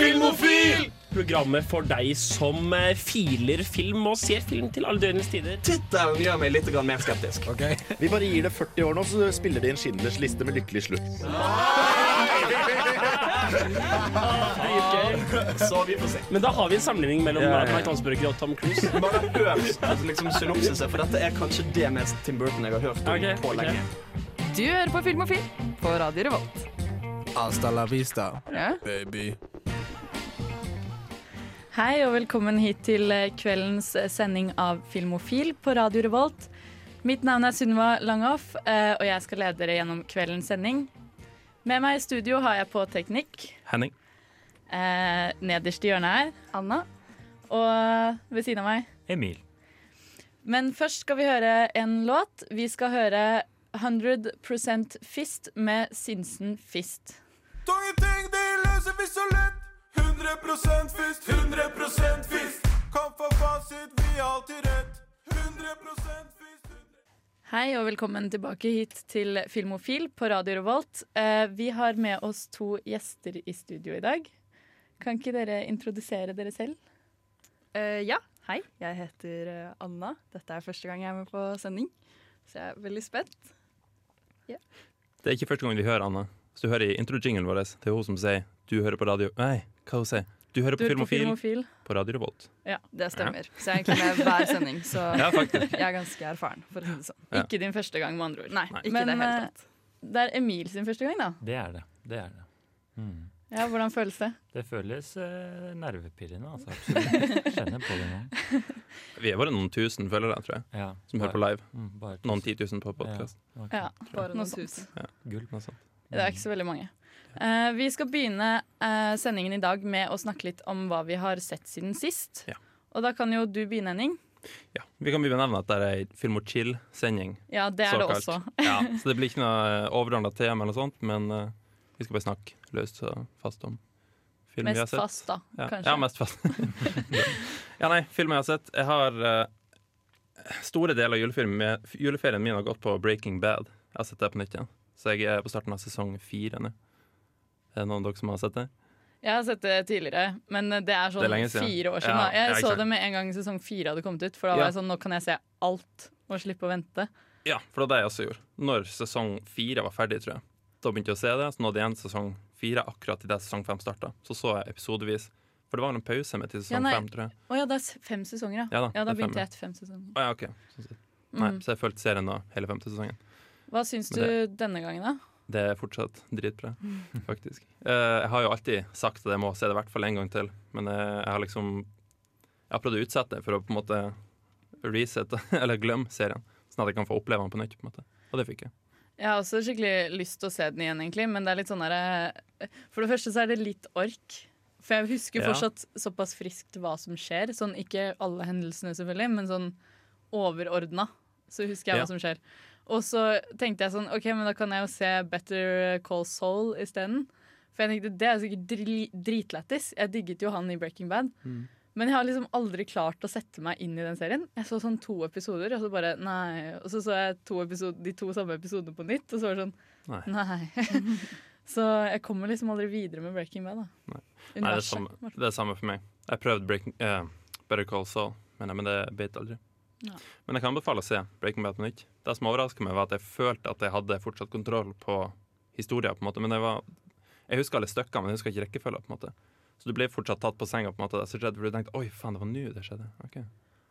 Filmofil! Programmet for deg som eh, filer film og ser film til alle døgnets tider. Tittelen gjør meg litt mer skeptisk. Vi bare gir det 40 år nå, så spiller de en Schindlers liste med lykkelig slutt. Så vi får se. Men da har vi en sammenligning mellom Ja, ja, ja. Mike Hansburger og Tom Cruise. Bare altså, liksom, synopsiset, for dette er kanskje det mest Tim Burton jeg har hørt om okay, på lenge. Okay. Du hører på Filmofil på Radio Revolt. Hasta la vista, Ja. baby. Hei og velkommen hit til eh, kveldens eh, sending av Filmofil på Radio Revolt. Mitt navn er Sunniva Langhoff, eh, og jeg skal lede dere gjennom kveldens sending. Med meg i studio har jeg på teknikk. Henning. Eh, nederst i hjørnet her, Anna. Og ved siden av meg. Emil. Men først skal vi høre en låt. Vi skal høre 100% Fist med Sinsen Fist. Tunge ting, de løser vi så lett. 100 fist, 100 fist. Kan få fasit, vi har alltid rett. 100 fist. Hei og velkommen tilbake hit til Filmofil på Radio Revolt. Eh, vi har med oss to gjester i studio i dag. Kan ikke dere introdusere dere selv? Uh, ja, hei. Jeg heter eh, Anna. Dette er første gang jeg er med på sending, så jeg er veldig spent. Det er ikke første gang vi hører Anna. Hvis du hører i introjinglen vår, det er hun som sier 'du hører på radio'. Nei, hva hun sier Du hører Du på hører på Filmofil Filmofil. på Radio Revolt. Det stemmer. Så jeg er egentlig med hver sending, så Ja, jeg er ganske erfaren, for å si det sånn. Ja. Ikke din første gang, med andre ord. Nei, Nei. ikke Men, det hele eh, tatt. Det er Emil sin første gang, da. Det er det. Det er det. Mm. Ja, Hvordan føles det? Det føles eh, nervepirrende, altså. Absolutt. Kjenner på det nå. Vi er bare noen tusen følgere, tror jeg, Ja, som hører på live. Mm, bare Noen tusen. titusen på podkast. Ja, okay. Ja, Bare noe noen sånt. tusen. Gull. Noe sånt. Det er ikke så veldig mange. Eh, vi skal begynne uh, sendingen i dag med å snakke litt om hva vi har sett siden sist. Ja. Og da kan jo du begynne, Henning. Ja. Vi kan begynne å nevne at det er ei Film og chill-sending. Ja, det er det også. Ja, så det blir ikke noe overordna tema, eller noe sånt, men uh, vi skal bare snakke løst og fast om film vi har sett. Mest fast, da, Ja, kanskje. ja mest fast. ja, nei, film jeg har sett. Jeg har uh, Store deler av juleferien, juleferien min har gått på Breaking Bad. Jeg har sett det på nytt igjen. Så jeg er på starten av sesong fire nå. Er det noen av dere som har sett det? Jeg har sett det tidligere, men det er Det sånn er fire år siden. Ja, jeg, Jeg så det med en gang sesong fire hadde kommet ut, for da Ja. var jeg sånn, nå kan jeg se alt og slippe å vente. Ja, for det var det jeg også gjorde. Når sesong fire var ferdig, tror jeg. Da begynte jeg å se det, så nådde jeg igjen sesong fire akkurat idet sesong fem starta. Så så jeg episodevis. For det var en pause med til sesong ja, fem, tror jeg. Å ja, det er fem sesonger, ja. Ja da, Ja, da det fem, begynte ja. jeg etter fem sesonger. Å ja, ok. Sånn. Nei, Mm. så jeg fulgte serien da, hele femte sesongen. Hva syns du denne gangen, da? Det er fortsatt dritbra, faktisk. Eh, jeg har jo alltid sagt at jeg må se det i hvert fall en gang til, men eh, jeg har liksom Jeg har prøvd å utsette det for å på en måte resette, eller glemme serien, sånn at jeg kan få oppleve den på nytt. på en måte Og det fikk jeg. Jeg har også skikkelig lyst til å se den igjen, egentlig, men det er litt sånn derre For det første så er det litt ork. For jeg husker Ja. fortsatt såpass friskt hva som skjer. Sånn ikke alle hendelsene, selvfølgelig, men sånn overordna så husker jeg Ja. hva som skjer. Og så tenkte jeg sånn OK, men da kan jeg jo se Better Call Soul isteden. For jeg tenkte det er sikkert dri dritlættis. Jeg digget jo han i Breaking Bad. Mm. Men jeg har liksom aldri klart å sette meg inn i den serien. Jeg så sånn to episoder, og så bare nei. Og så så jeg to episode, de to samme episodene på nytt, og så var det sånn Nei. nei. så jeg kommer liksom aldri videre med Breaking Bad, da. Nei. Nei, det er, samme, det er samme for meg. Jeg prøvde Breaking, eh, Better Call Saul, men, men det beit aldri. Ja. Men jeg kan anbefale å se Breaking Bad på nytt. Det som overraska meg, var at jeg følte at jeg hadde fortsatt kontroll på historien. på en måte Men jeg, var, jeg husker alle stykkene, men jeg husker ikke rekkefølgen. på en måte Så du ble fortsatt tatt på senga. på en måte så skjedde, for du tenkte oi, faen, det var nå det skjedde. Okay.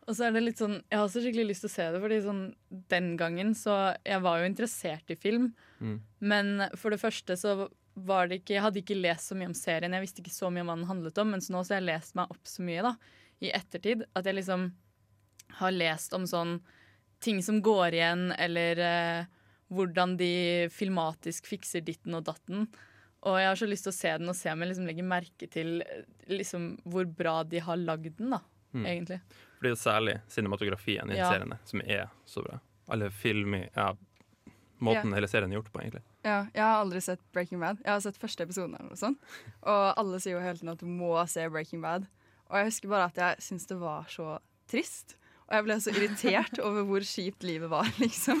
Og så er det litt sånn Jeg har også skikkelig lyst til å se det, fordi sånn den gangen så Jeg var jo interessert i film, Mm. men for det første så var det ikke Jeg hadde ikke lest så mye om serien, jeg visste ikke så mye om hva den handlet om, mens nå så har jeg lest meg opp så mye, da, i ettertid, at jeg liksom har lest om sånn ting som går igjen, eller eh, hvordan de filmatisk fikser ditten og datten. Og jeg har så lyst til å se den og se om jeg liksom legger merke til eh, liksom, hvor bra de har lagd den, da, Mm. egentlig. Fordi det er særlig cinematografien i Ja. seriene som er så bra. Alle film i ja, Måten hele serien er gjort på, egentlig. Ja, jeg har aldri sett Breaking Bad. Jeg har sett første episoden eller noe sånt. Og alle sier jo hele tiden at du må se Breaking Bad. Og jeg husker bare at jeg syns det var så trist. Og jeg ble så irritert over hvor kjipt livet var, liksom.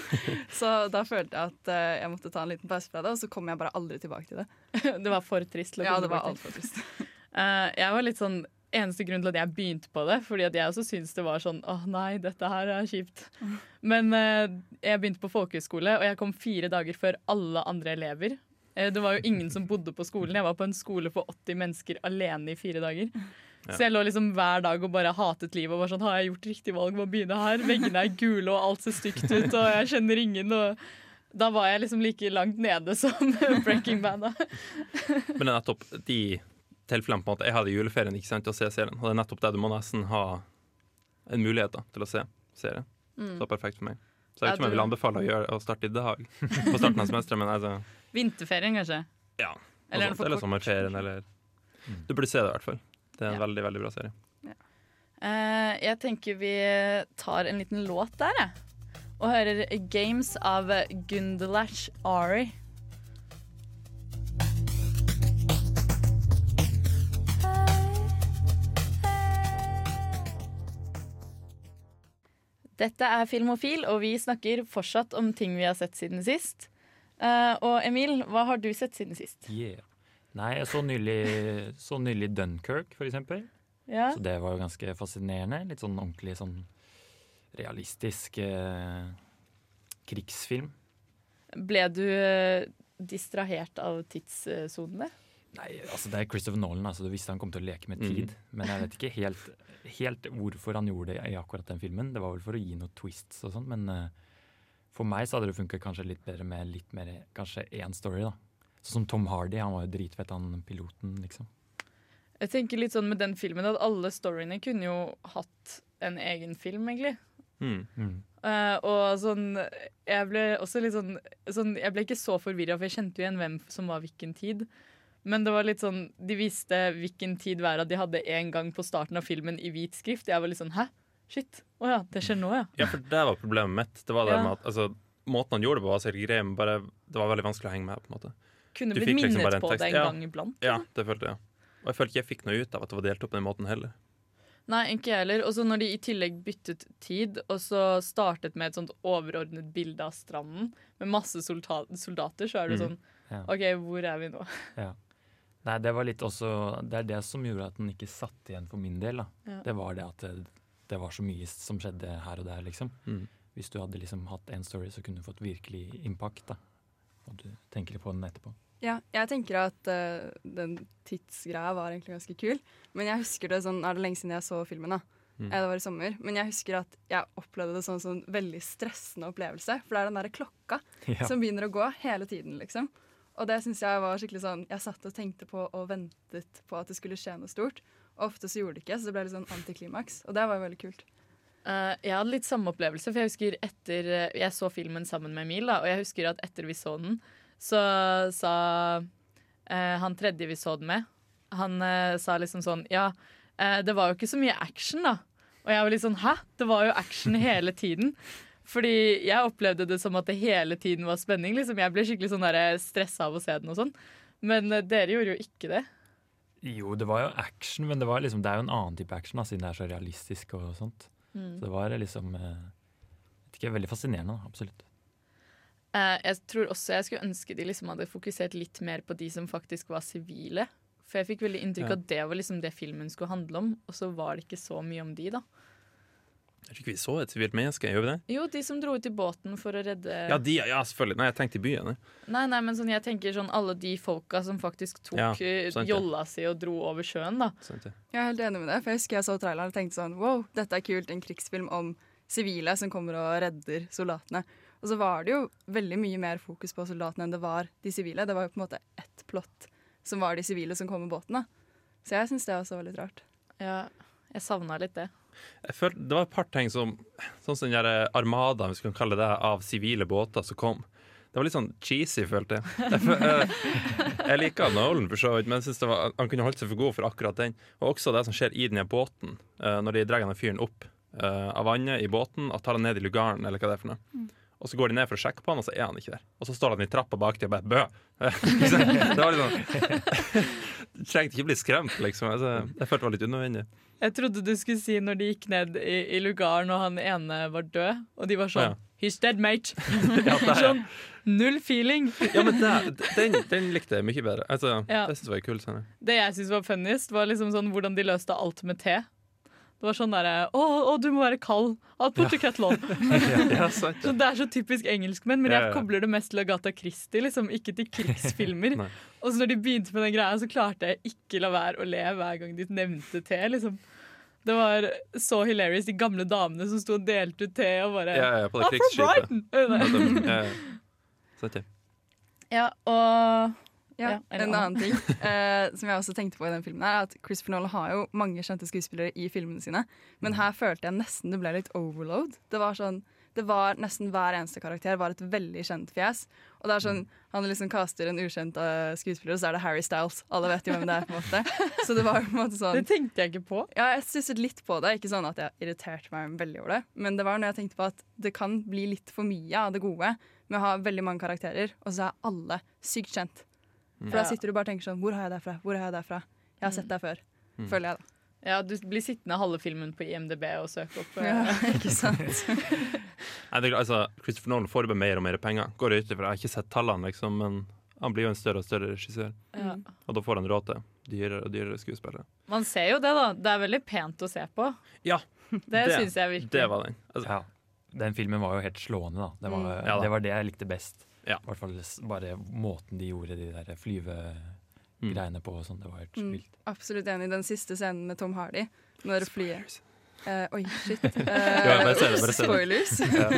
Så da følte jeg at eh, jeg måtte ta en liten pause fra det, og så kom jeg bare aldri tilbake til det. det var for trist. til å Ja, det var altfor trist. Eh, jeg var litt sånn Eneste grunn til at jeg begynte på det, fordi at jeg også syntes det var sånn åh nei, dette her er kjipt. Men eh, jeg begynte på folkehøyskole, og jeg kom fire dager før alle andre elever. Eh, det var jo ingen som bodde på skolen. Jeg var på en skole for 80 mennesker alene i fire dager. Så jeg lå liksom hver dag og bare hatet livet og var sånn Har jeg gjort riktig valg med å begynne her? Veggene er gule, og alt ser stygt ut, og jeg kjenner ingen. Og da var jeg liksom like langt nede som Breaking Bad. Men det er nettopp de tilfellene på en måte Jeg hadde juleferien ikke sant, til å se serien, og det er nettopp det du må nesten ha en mulighet da, til å se serien. Så det er perfekt for meg. Så jeg vet ikke om jeg vil anbefale å, gjøre, å starte i dag på starten av semesteret, men altså, Vinterferien, kanskje. ja. Eller er Eller, sommerferien, eller Du burde se det i hvert fall. Det er en Ja. veldig, veldig bra serie. Eh, jeg tenker vi tar en liten låt der, jeg. Og hører 'Games' av Gundelash Ari. Dette er Filmofil, og vi snakker fortsatt om ting vi har sett siden sist. Uh, og Emil, hva har du sett siden sist? Yeah. Nei, jeg så nylig, så nylig Dunkerque, for eksempel. Ja. Så det var jo ganske fascinerende. Litt sånn ordentlig sånn realistisk eh, krigsfilm. Ble du eh, distrahert av tidssonene? Nei, altså Det er Christopher Nolan, altså du visste han kom til å leke med tid. tid. Men jeg vet ikke helt, helt hvorfor han gjorde det i akkurat den filmen. Det var vel for å gi noen twists og sånn, men eh, for meg så hadde det funket kanskje litt bedre med litt mer kanskje én story, da. Sånn som Tom Hardy, han var jo dritfett, han piloten, liksom. Jeg tenker litt sånn med den filmen at alle storyene kunne jo hatt en egen film, egentlig. Mm. Mm. Uh, og sånn Jeg ble også litt sånn, sånn Jeg ble ikke så forvirra, for jeg kjente jo igjen hvem som var hvilken tid. Men det var litt sånn de visste hvilken tid hver av de hadde en gang på starten av filmen i hvit skrift. Jeg var litt sånn hæ? Shit. Å ja, det skjer nå, ja. Ja, for det var problemet mitt. Det var det Ja. med at altså, Måten han gjorde det på, var så grei, men bare, det var veldig vanskelig å henge med. på en måte Kunne Du blitt minnet liksom minnet på det en Ja. gang iblant. Ja, det følte jeg. Og jeg følte ikke jeg fikk noe ut av at det var delt opp på den måten heller. Nei, ikke jeg heller. Og så når de i tillegg byttet tid, og så startet med et sånt overordnet bilde av stranden med masse soldater, så er det Mm. sånn Ja. OK, hvor er vi nå? Nei, det var litt også Det er det som gjorde at den ikke satt igjen for min del. da. Ja. Det var det at det, det var så mye som skjedde her og der, liksom. Mm. Hvis du hadde liksom hatt én story, så kunne du fått virkelig impact. da. Og du tenker litt på den etterpå. Ja, jeg tenker at uh, den tidsgreia var egentlig ganske kul. Men jeg husker det sånn, er det lenge siden jeg så filmen. da. Mm. Det var i sommer. Men jeg husker at jeg opplevde det som en sånn veldig stressende opplevelse. For det er den derre klokka Ja. som begynner å gå hele tiden, liksom. Og det syns jeg var skikkelig sånn Jeg satt og tenkte på og ventet på at det skulle skje noe stort. Og ofte så gjorde det ikke, så det ble litt sånn antiklimaks. Og det var jo veldig kult. Eh, jeg hadde litt samme opplevelse, for jeg husker etter eh, Jeg så filmen sammen med Emil, da, og jeg husker at etter vi så den, så sa uh, han tredje vi så den med, han uh, sa liksom sånn Ja, det var jo ikke så mye action, da. Og jeg var litt sånn Hæ? Det var jo action hele tiden. Fordi jeg opplevde det som at det hele tiden var spenning. Liksom. Jeg ble skikkelig sånn stressa av å se den og sånn. Men dere gjorde jo ikke det. Jo, det var jo action, men det, liksom, det er jo en annen type action, da, siden det er så realistisk og sånt. Så det var liksom eh, ikke, Veldig fascinerende, absolutt. Eh, jeg tror også jeg skulle ønske de liksom hadde fokusert litt mer på de som faktisk var sivile. For jeg fikk veldig inntrykk Ja. av at det var liksom det filmen skulle handle om, og så var det ikke så mye om de, da. Jeg tror ikke vi så et sivilt menneske, gjør vi det? Jo, de som dro ut i båten for å redde Ja, de, ja, selvfølgelig. Nei, jeg tenkte i byen. jeg. Nei, nei, men sånn, jeg tenker sånn alle de folka som faktisk tok Ja, eh, sant jolla si og dro over sjøen, da. Sant. Jeg er helt enig med det, for jeg husker jeg så traileren og tenkte sånn Wow, dette er kult, en krigsfilm om sivile som kommer og redder soldatene. Og så var det jo veldig mye mer fokus på soldatene enn det var de sivile. Det var jo på en måte ett plott som var de sivile som kom med båten. da. Så jeg syns det også var litt rart. Ja, jeg savna litt det. Jeg følte, det var et par ting som Sånn som den der armada, hvis vi kan kalle det, av sivile båter som kom. Det var litt sånn cheesy, følte jeg. Jeg, fø- eh, jeg liker Nolan, for så vidt, men jeg synes det var, han kunne holdt seg for god for akkurat den. Og også det som skjer i den båten, eh, når de drar den fyren opp eh, av vannet i båten og tar han ned i lugaren, eller hva det er for noe. Og så går de ned for å sjekke på han, og så er han ikke der. Og så står han i trappa bak dem og bare bø! det var litt sånn trengte ikke bli skremt, liksom. Altså, jeg følte det var litt unødvendig. Jeg trodde du skulle si når de gikk ned i, i lugaren og han ene var død, og de var sånn ja. He's dead, mate. Ja, sånn null feeling. ja, men det, den, den likte jeg mye bedre. Altså, Ja. Det synes jeg var kult. Sånn. Det jeg syns var funniest, var liksom sånn hvordan de løste alt med te. Det var sånn derre å, å, du må være kald. I'll put a kettle on. Ja, sant, Så det er så typisk engelskmenn, men jeg kobler det mest til Agatha Christie, liksom, ikke til krigsfilmer. Og så når de begynte med den greia, så klarte jeg ikke la være å le hver gang de nevnte te. liksom. Det var så hilarious, de gamle damene som sto og delte ut te og bare Ja, ja, på det I'm krigsskipet. Ja, ja, ja. Ja. Ja, og Ja, en annen ting eh, som jeg også tenkte på i den filmen, er at Christopher Nolan har jo mange kjente skuespillere i filmene sine, men her følte jeg nesten det ble litt overload. Det var sånn det var Nesten hver eneste karakter var et veldig kjent fjes. Og det er sånn, Han liksom kaster en ukjent uh, skuespiller, og så er det Harry Styles. Alle vet jo hvem det er. på en måte Så det var på en måte sånn det tenkte jeg ikke på. Ja, jeg stusset litt på det. Ikke sånn at jeg irriterte meg veldig over det. Men det var når jeg tenkte på at det kan bli litt for mye av det gode med å ha veldig mange karakterer, og så er alle sykt kjent. For da sitter du bare og tenker sånn Hvor har jeg deg fra? Hvor har jeg deg fra? Jeg har sett deg før. Mm. Føler jeg, da. Ja, Du blir sittende halve filmen på IMDb og søke opp. eh, Ja, ikke sant? Nei, det, altså, Christopher Nolan får bare mer og mer penger. Går ut ifra. Jeg har ikke sett tallene, liksom, men han blir jo en større og større regissør. Ja. Og da får han råd til dyrere og dyrere skuespillere. Man ser jo det, da. Det er veldig pent å se på. Ja, Det, det- syns jeg virkelig. Det var den. Altså, Ja. Den filmen var jo helt slående, da. Det var, Mm. Ja da. det, var det jeg likte best. Ja. I hvert fall bare måten de gjorde de der flyvegreiene på og sånn. Det var helt Mm. vilt. Absolutt enig den siste scenen med Tom Hardy. Når flyet Uh, oi, shit. Uh, Ja, det, spoilers. Ja.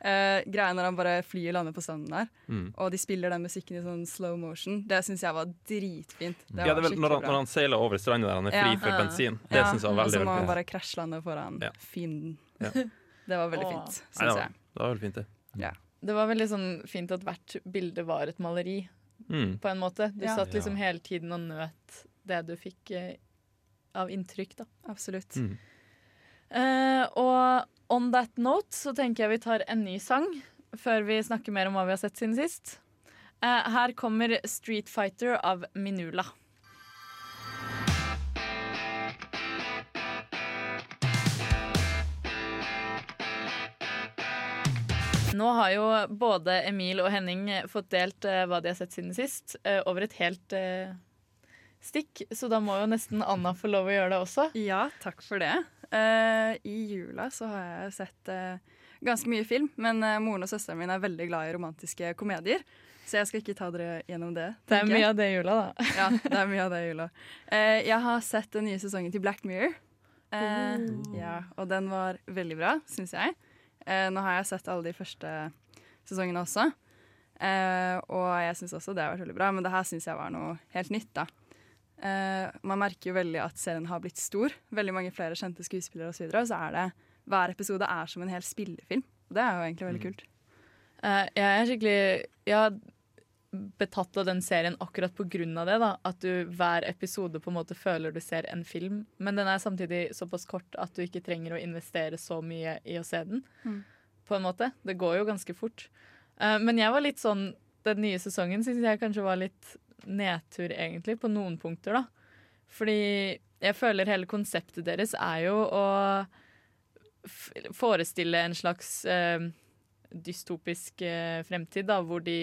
Eh, greia når han bare flyet lander på stranden der, Mm. og de spiller den musikken i sånn slow motion, det syns jeg var dritfint. Det Ja, det er vel når, han, når han seiler over stranda der han er fri Ja. for Ja. bensin. Det Ja, syns jeg var Og veldig så må han bare krasjlande foran Ja. fienden. Ja. Det var veldig fint, syns jeg. det var veldig fint, det. Det var veldig sånn fint at hvert bilde var et maleri, Mm. på en måte. Du Ja. satt liksom hele tiden og nøt det du fikk eh, av inntrykk, da. Absolutt. Mm. Eh, og on that note så tenker jeg vi tar en ny sang før vi snakker mer om hva vi har sett siden sist. Eh, her kommer Street Fighter av Minula. Nå har jo både Emil og Henning fått delt eh, hva de har sett siden sist, eh, over et helt eh, stikk, så da må jo nesten Anna få lov å gjøre det også. Ja, takk for det. Eh, I jula så har jeg sett eh, ganske mye film, men eh, moren og søsteren min er veldig glad i romantiske komedier. Så jeg skal ikke ta dere gjennom det. Det er tenker jeg. mye av det i jula, da. Ja, det er mye av det i jula. Eh, jeg har sett den nye sesongen til Black Mirror. Eh, ja, og den var veldig bra, syns jeg. Eh, nå har jeg sett alle de første sesongene også. Eh, og jeg syns også det har vært veldig bra, men det her syns jeg var noe helt nytt. da. Eh, man merker jo veldig at serien har blitt stor. Veldig mange flere kjente skuespillere osv. Og, så videre, og så er det hver episode er som en hel spillefilm. Og det er jo egentlig veldig kult. Eh, jeg er skikkelig har betatt av den serien akkurat av det. da At du hver episode på en måte føler du ser en film. Men den er samtidig såpass kort at du ikke trenger å investere så mye i å se den. Mm. På en måte. Det går jo ganske fort. Uh, men jeg var litt sånn Den nye sesongen syns jeg kanskje var litt nedtur, egentlig, på noen punkter, da. Fordi jeg føler hele konseptet deres er jo å forestille en slags uh, dystopisk uh, fremtid, da, hvor de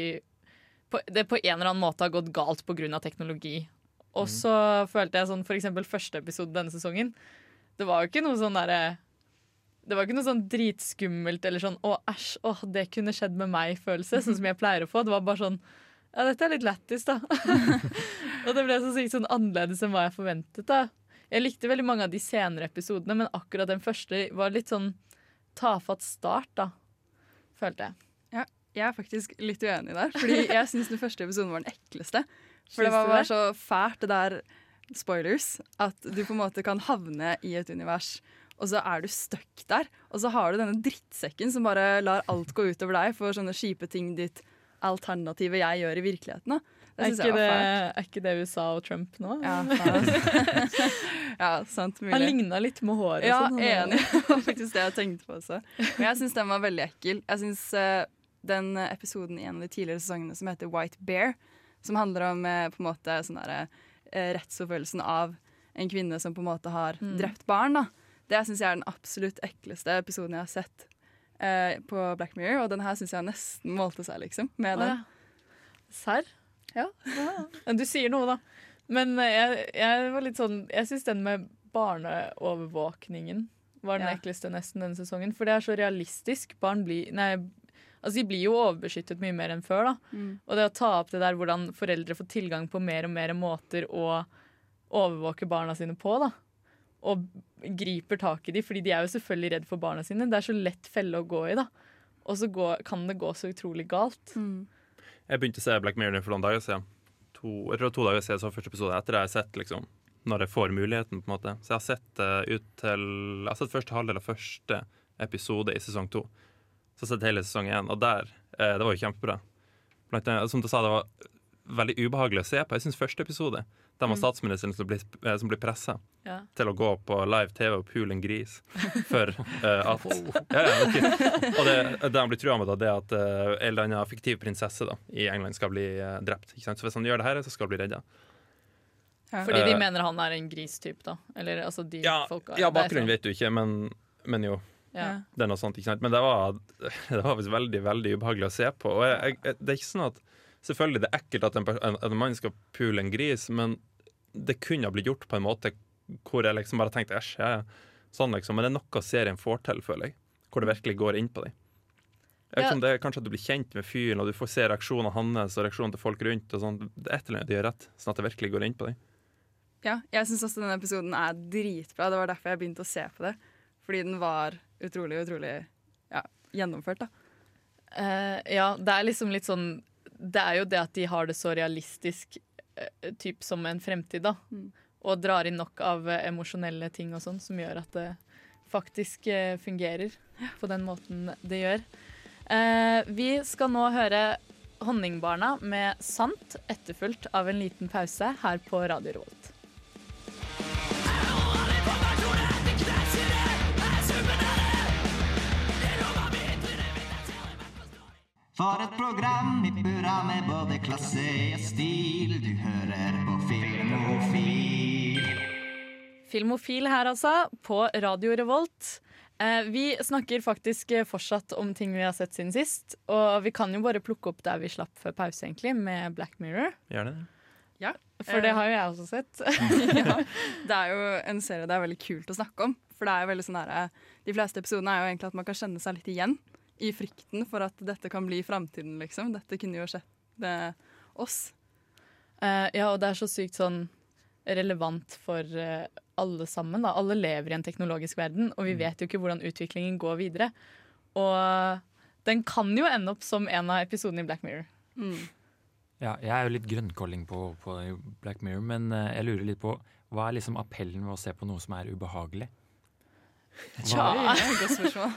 på, det på en eller annen måte har gått galt pga. teknologi. Og så følte jeg sånn for eksempel første episode denne sesongen. Det var jo ikke noe sånn derre Det var ikke noe sånn dritskummelt eller sånn 'å, æsj, å, det kunne skjedd med meg'-følelse, sånn som jeg pleier å få. Det var bare sånn Ja, dette er litt lættis, da. og det ble så sykt sånn annerledes enn hva jeg forventet, da. Jeg likte veldig mange av de senere episodene, men akkurat den første var litt sånn tafatt start, da. Følte jeg. Jeg er faktisk litt uenig der, fordi jeg syns den første episoden var den ekleste. For det var bare så fælt, det der spoilers, at du på en måte kan havne i et univers, og så er du stuck der. Og så har du denne drittsekken som bare lar alt gå utover deg for sånne kjipe ting ditt alternative jeg gjør i virkeligheten. Da. Det Er synes ikke jeg det, er ikke det USA og Trump nå? Ja, ja, sant. Mulig. Han ligna litt med håret. Ja, sånn, enig. Det var faktisk det jeg tenkte på også. Men jeg syns den var veldig ekkel. Jeg synes eh, den episoden i en av de tidligere sesongene som heter White Bear, som handler om eh, på en måte sånn derre eh, rettsforfølgelsen av en kvinne som på en måte har Mm. drept barn, da. Det syns jeg er den absolutt ekleste episoden jeg har sett eh, på Black Mirror, og den her syns jeg nesten målte seg, liksom, med den. ja. Serr? Ja. Ja, Du sier noe, da. Men eh, jeg, jeg var litt sånn Jeg syns den med barneovervåkningen var den Ja. ekleste nesten denne sesongen. For det er så realistisk. Barn blir Nei, altså de blir jo overbeskyttet mye mer enn før, da. Mm. Og det å ta opp det der hvordan foreldre får tilgang på mer og mer måter å overvåke barna sine på, da. Og griper tak i dem, fordi de er jo selvfølgelig redd for barna sine. Det er så lett felle å gå i, da. Og så går, kan det gå så utrolig galt. Mm. Jeg begynte å se Black Mirror for noen dager siden. To, jeg tror to dager siden så første episode. Etter det har sett liksom, når jeg får muligheten. på en måte. Så jeg har sett det ut til Jeg har sett første halvdel av første episode i sesong to. Så jeg har sett hele sesong én, og der eh, Det var jo kjempebra. Blant annet, som du sa, det var veldig ubehagelig å se på. Jeg syns første episode, der var Mm. statsministeren som blir, eh, som blir pressa Ja. til å gå på live TV og pule en gris for eh, at ja, ja, okay. Og det, det han blir trua med, da, det er at uh, en eller annen fiktiv prinsesse da, i England skal bli eh, drept. Så hvis han gjør det her, så skal han bli redda. Fordi de mener han er en gristype, da. Eller altså de Ja, folka ja, bakgrunnen vet du ikke, men, men jo. Ja. Det er noe sånt, ikke sant? Men det var, det var visst veldig veldig ubehagelig å se på. Og jeg, jeg, det er ikke sånn at Selvfølgelig det er ekkelt at en, en, en mann skal pule en gris, men det kunne ha blitt gjort på en måte hvor jeg liksom bare tenkte æsj, ja, ja. Sånn liksom. Men det er noe serien får til, føler jeg. Hvor det virkelig går inn på deg. Ja. det er Kanskje at du blir kjent med fyren, og du får se reaksjonene hans og reaksjonene til folk rundt. og sånn. Det er et eller annet de gjør rett, sånn at det virkelig går inn på deg. Ja, jeg syns også denne episoden er dritbra. Det var derfor jeg begynte å se på det. Fordi den var utrolig, utrolig ja, gjennomført, da. Uh, ja, det er liksom litt sånn Det er jo det at de har det så realistisk uh, typ som en fremtid, da. Mm. Og drar inn nok av uh, emosjonelle ting og sånn som gjør at det faktisk fungerer på den måten det gjør. Vi skal nå høre Honningbarna med 'Sant', etterfulgt av en liten pause her på Radio Revolt. For et program i burra med både klasse og stil. Du hører på Filmofil. Filmofil her, altså, på Radio Revolt. Eh, vi snakker faktisk eh, fortsatt om ting vi har sett siden sist. Og vi kan jo bare plukke opp der vi slapp før pause, egentlig, med Black Mirror. Gjør det Ja. For det har jo jeg også sett. ja, det er jo en serie det er veldig kult å snakke om. For det er jo veldig sånn der, De fleste episodene er jo egentlig at man kan kjenne seg litt igjen i frykten for at dette kan bli framtiden, liksom. Dette kunne jo skjedd med oss. Uh, ja, og det er så sykt sånn relevant for uh, alle sammen. Da. Alle lever i en teknologisk verden, og vi vet jo ikke hvordan utviklingen går videre. Og den kan jo ende opp som en av episodene i Black Mirror. Mm. Ja, jeg er jo litt grønnkolling på, på Black Mirror, men uh, jeg lurer litt på hva er liksom appellen ved å se på noe som er ubehagelig? Tja. Er et godt spørsmål.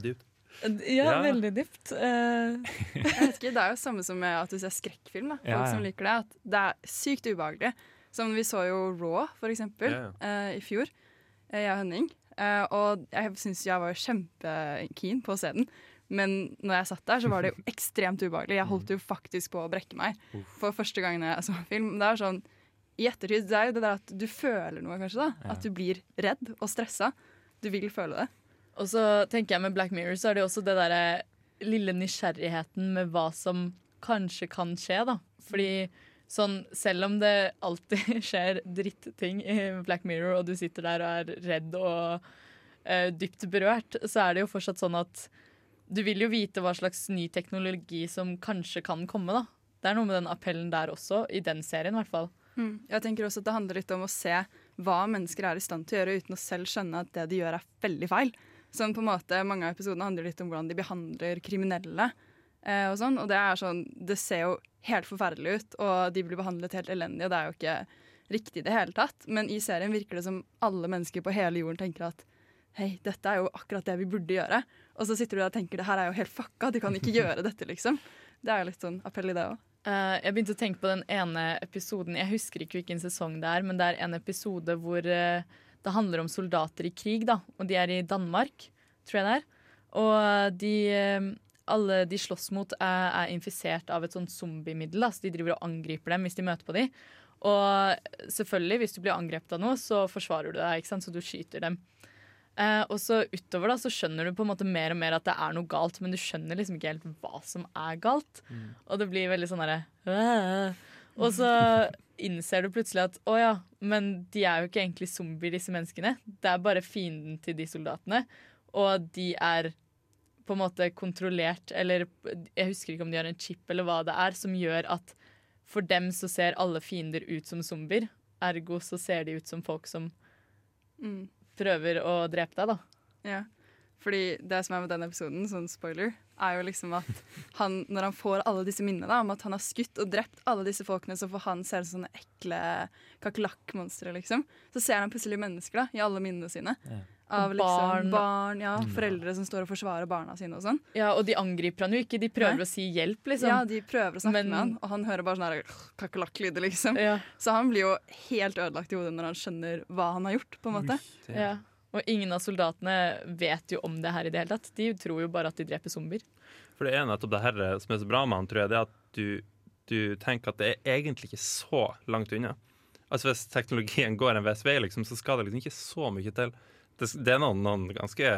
Dypt. Ja, Ja. veldig dypt. Uh. Jeg vet ikke, Det er jo samme som med at du ser skrekkfilm. da Folk Ja, ja. som liker det. At det er sykt ubehagelig. Som vi så jo Raw, for eksempel, Ja, eh, i fjor. eh, Jeg og Henning. Uh, og jeg syns jeg var kjempekeen på å se den. Men når jeg satt der, så var det jo ekstremt ubehagelig. Jeg holdt jo faktisk på å brekke meg for første gang jeg så film. Det er sånn, I ettertid det er jo det der at du føler noe, kanskje. da Ja. At du blir redd og stressa. Du vil føle det. Og så tenker jeg med Black Mirror så er det også det derre lille nysgjerrigheten med hva som kanskje kan skje, da. Fordi sånn, selv om det alltid skjer dritting i Black Mirror, og du sitter der og er redd og uh, dypt berørt, så er det jo fortsatt sånn at du vil jo vite hva slags ny teknologi som kanskje kan komme, da. Det er noe med den appellen der også, i den serien i hvert fall. Jeg tenker også at Det handler litt om å se hva mennesker er i stand til å gjøre uten å selv skjønne at det de gjør, er veldig feil. Sånn på en måte, Mange av episodene handler litt om hvordan de behandler kriminelle. Eh, og sånn, og Det er sånn, det ser jo helt forferdelig ut, og de blir behandlet helt elendig. og Det er jo ikke riktig i det hele tatt. Men i serien virker det som alle mennesker på hele jorden tenker at hei, dette er jo akkurat det vi burde gjøre. Og så sitter du der og tenker det her er jo helt fucka, de kan ikke gjøre dette, liksom. Det er jo litt sånn appell i det òg. Uh, jeg begynte å tenke på den ene episoden Jeg husker ikke hvilken sesong det er, men det er en episode hvor eh, det handler om soldater i krig, da. Og de er i Danmark, tror jeg det er. Og de eh, alle de slåss mot, er, er infisert av et sånt zombiemiddel. Så de driver og angriper dem hvis de møter på dem. Og selvfølgelig, hvis du blir angrepet av noe, så forsvarer du deg, ikke sant? så du skyter dem. Eh, og så utover da, så skjønner du på en måte mer og mer at det er noe galt, men du skjønner liksom ikke helt hva som er galt. Og det blir veldig sånn derre. Og så innser du plutselig at å ja, men de er jo ikke egentlig zombier, disse menneskene. Det er bare fienden til de soldatene. Og de er på en måte kontrollert, eller jeg husker ikke om de har en chip eller hva det er, som gjør at for dem så ser alle fiender ut som zombier. Ergo så ser de ut som folk som Mm. prøver å drepe deg, da. Ja. Fordi det som er med den episoden, sånn spoiler, er jo liksom at han, når han får alle disse minnene da, om at han har skutt og drept alle disse folkene, så for han ser sånne ekle kakerlakkmonstre, liksom, så ser han plutselig mennesker da, i alle minnene sine. Ja. Av liksom barn. barn, ja, foreldre som står og forsvarer barna sine og sånn. Ja, Og de angriper han jo ikke, de prøver Nei. å si hjelp, liksom. Ja, de prøver å snakke Men- med han, og han hører bare sånne her kakerlakklyder, liksom. Ja, Så han blir jo helt ødelagt i hodet når han skjønner hva han har gjort, på en måte. ja. Og ingen av soldatene vet jo om det her i det hele tatt. De tror jo bare at de dreper zombier. For det er nettopp det her som er så bra med han, tror jeg, det er at du, du tenker at det er egentlig ikke så langt unna. Altså Hvis teknologien går en viss vei, liksom, så skal det liksom ikke så mye til. Det, det er noen, noen ganske,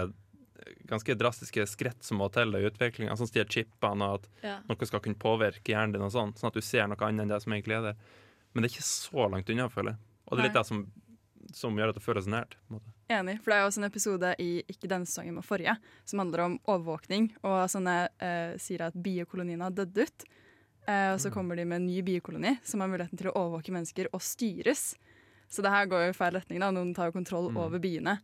ganske drastiske skritt som må til i utviklinga, sånn som de chipene, og at Ja. noe skal kunne påvirke hjernen din, og sånn, sånn at du ser noe annet enn det som egentlig er der. Men det er ikke så langt unna, føler jeg. Og det er litt det som, som gjør at det føles nært. På en måte. Enig, for det er jo også en episode i ikke denne sesongen, men forrige, som handler om overvåkning, og sånne eh, sier at biokolonien har dødd ut. Eh, og så kommer de med en ny biokoloni som har muligheten til å overvåke mennesker og styres. Så det her går jo i feil retning. da, Noen tar jo kontroll over byene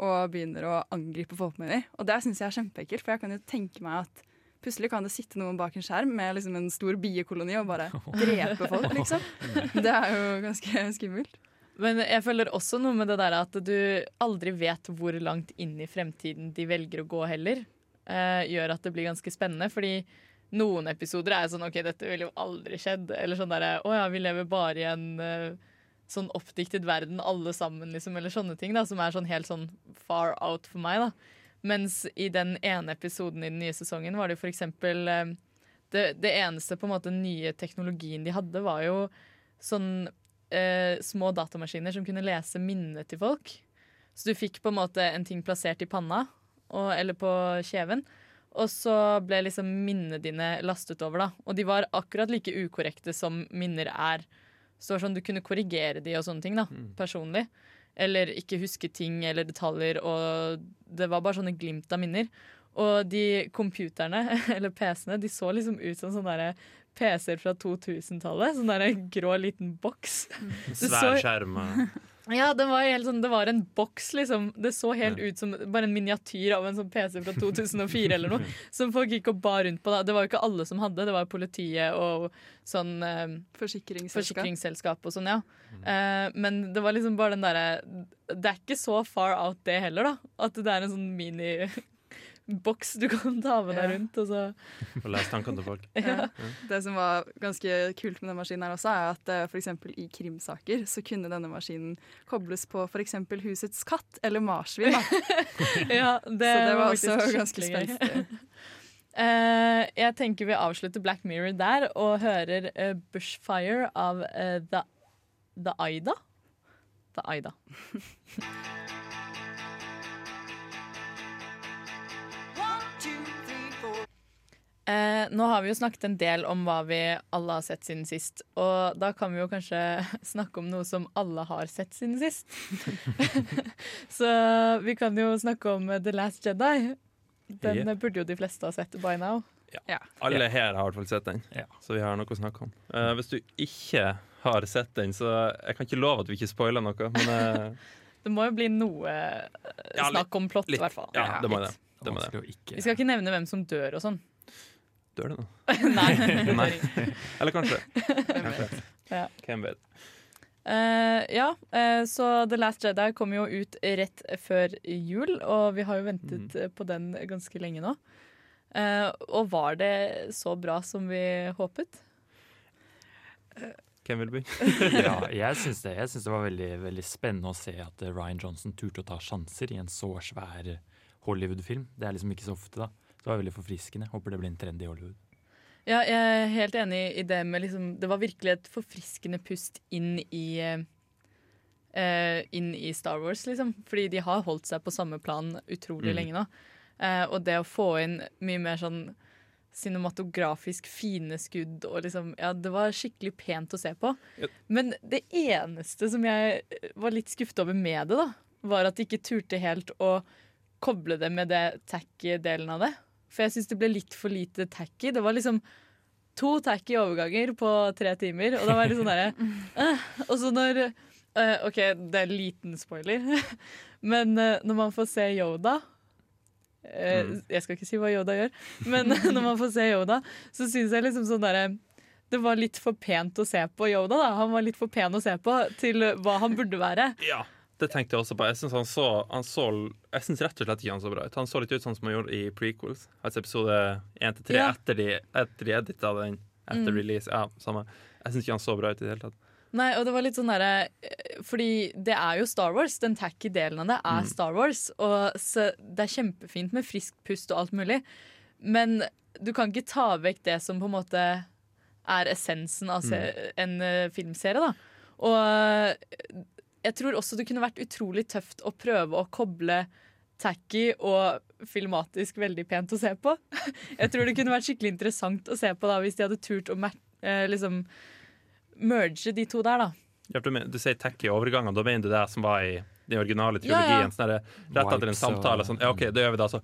og begynner å angripe folk med dem. Og det syns jeg er kjempeekkelt, for jeg kan jo tenke meg at plutselig kan det sitte noen bak en skjerm med liksom en stor biokoloni og bare drepe folk, liksom. Det er jo ganske skummelt. Men jeg føler også noe med det der at du aldri vet hvor langt inn i fremtiden de velger å gå heller. Eh, gjør at det blir ganske spennende, fordi noen episoder er sånn OK, dette ville jo aldri skjedd. Eller sånn derre Å ja, vi lever bare i en uh, sånn oppdiktet verden, alle sammen, liksom. Eller sånne ting, da, som er sånn helt sånn far out for meg, da. Mens i den ene episoden i den nye sesongen var det for eksempel uh, det, det eneste på en måte nye teknologien de hadde, var jo sånn eh, små datamaskiner som kunne lese minnet til folk. Så du fikk på en måte en ting plassert i panna og, eller på kjeven. Og så ble liksom minnene dine lastet over, da. Og de var akkurat like ukorrekte som minner er. Så det var sånn Du kunne korrigere de og sånne ting da, personlig. Eller ikke huske ting eller detaljer. Og det var bare sånne glimt av minner. Og de computerne, eller PC-ene, de så liksom ut som sånne der PC-er fra 2000-tallet. Sånn der en grå liten boks. Det Svær skjerm. Ja, det var, helt sånn, det var en boks, liksom. Det så helt ut som bare en miniatyr av en sånn PC fra 2004 eller noe. Som folk gikk og bar rundt på. Da. Det var jo ikke alle som hadde, det var politiet og sånn eh, Forsikringsselskap. forsikringsselskap og sånn, ja. Eh, men det var liksom bare den derre Det er ikke så far out, det heller, da. At det er en sånn miniboks du kan ta med deg rundt, og så Og lese tankene til folk. ja. Det som var ganske kult med den maskinen her også, er at f.eks. for eksempel i krimsaker så kunne denne maskinen kobles på f.eks. husets katt eller marsvin. Ja, det, så det var også ganske spenstig. Uh, jeg tenker vi avslutter Black Mirror der og hører uh, Bushfire av uh, The, The Aida. The Aida. Eh, nå har vi jo snakket en del om hva vi alle har sett siden sist. Og da kan vi jo kanskje snakke om noe som alle har sett siden sist. Så vi kan jo snakke om eh, The Last Jedi. Den Ja. eh, burde jo de fleste ha sett by now. Alle her har i hvert fall sett den, Ja. så vi har noe å snakke om. Eh, hvis du ikke har sett den, så jeg kan ikke love at vi ikke spoiler noe, men eh, Det må jo bli noe eh, Ja, snakk om plott, i hvert fall. Ja, det må det. Det må det. Vi skal ikke nevne hvem som dør og sånn. Dør det nå? Nei. Nei. Eller kanskje. kanskje. Ja. Hvem vet. Uh, ja, uh, så The Last Jedi kom jo ut rett før jul, og vi har jo ventet mm. på den ganske lenge nå. Uh, og var det så bra som vi håpet? Hvem vil begynne? ja, jeg syns det. Jeg synes det var veldig, veldig spennende å se at Ryan Johnson turte å ta sjanser i en så svær Hollywood-film. Det er liksom ikke så ofte, da. Det var veldig forfriskende. Håper det blir en trend i Hollywood. Ja, jeg er helt enig i det med liksom Det var virkelig et forfriskende pust inn i eh, inn i Star Wars, liksom. Fordi de har holdt seg på samme plan utrolig Mm. lenge nå. Uh, og det å få inn mye mer sånn cinematografisk fine skudd og liksom Ja, det var skikkelig pent å se på. Men det eneste som jeg var litt skuffet over med det, da, var at de ikke turte helt å koble det med det tacky-delen av det. For jeg syns det ble litt for lite tacky. Det var liksom to tacky overganger på tre timer, og da var det sånn derre uh, Og så når uh, OK, det er en liten spoiler, men uh, når man får se Yoda eh, Mm. Jeg skal ikke si hva Yoda gjør, men når man får se Yoda, så syns jeg liksom sånn derre det var litt for pent å se på Yoda. da Han var litt for pen å se på til hva han burde være. Ja, det tenkte jeg også på. Jeg syns han så, han så Jeg synes rett og slett ikke han så bra ut. Han så litt ut sånn som han gjorde i prequels. Altså episode 1 3 Ja. etter de, etter de edita den etter Mm. release. Ja, samme. Jeg syns ikke han så bra ut i det hele tatt. Nei, og det var litt sånn derre eh, Fordi det er jo Star Wars. Den tacky delen av det er Mm. Star Wars. Og så det er kjempefint med friskt pust og alt mulig, men du kan ikke ta vekk det som på en måte er essensen av se en eh, filmserie, da. Og jeg tror også det kunne vært utrolig tøft å prøve å koble tacky og filmatisk veldig pent å se på. Jeg tror det kunne vært skikkelig interessant å se på da hvis de hadde turt å mer- eh, liksom merge de to der, da. Ja, du, men- du sier tacky overganger, da mener du det som var i den originale Ja, ja. trilogien? Sånn rett etter en samtale. Sånn, ja, OK, det gjør vi da, så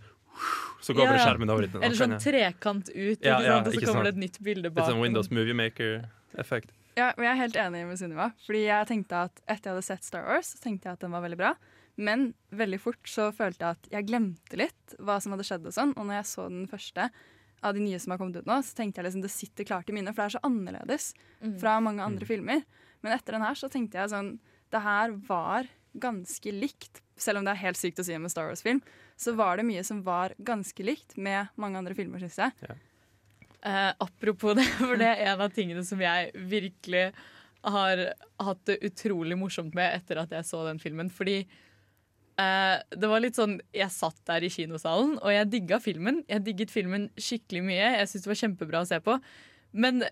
Så går Ja, ja. skjermen over. Eller sånn trekant ut, Ja, ikke ja, sant? og så kommer det et nytt bilde bak. Litt sånn Windows Movie Maker-effekt. Ja, og jeg er helt enig med Sunniva. Fordi jeg tenkte at Etter jeg hadde sett Star Wars, så tenkte jeg at den var veldig bra. Men veldig fort så følte jeg at jeg glemte litt hva som hadde skjedd. Og sånn Og når jeg så den første av de nye som har kommet ut nå, så tenkte jeg liksom det sitter klart i minnet, for det er så annerledes Mm. fra mange andre filmer. Men etter den her så tenkte jeg sånn Det her var ganske likt. Selv om det er helt sykt å si om en Star Wars-film, så var det mye som var ganske likt med mange andre filmer, syns jeg. Eh, apropos det, for det er en av tingene som jeg virkelig har hatt det utrolig morsomt med etter at jeg så den filmen. Fordi eh, det var litt sånn Jeg satt der i kinosalen, og jeg digga filmen. Jeg digget filmen skikkelig mye. Jeg syntes det var kjempebra å se på. Men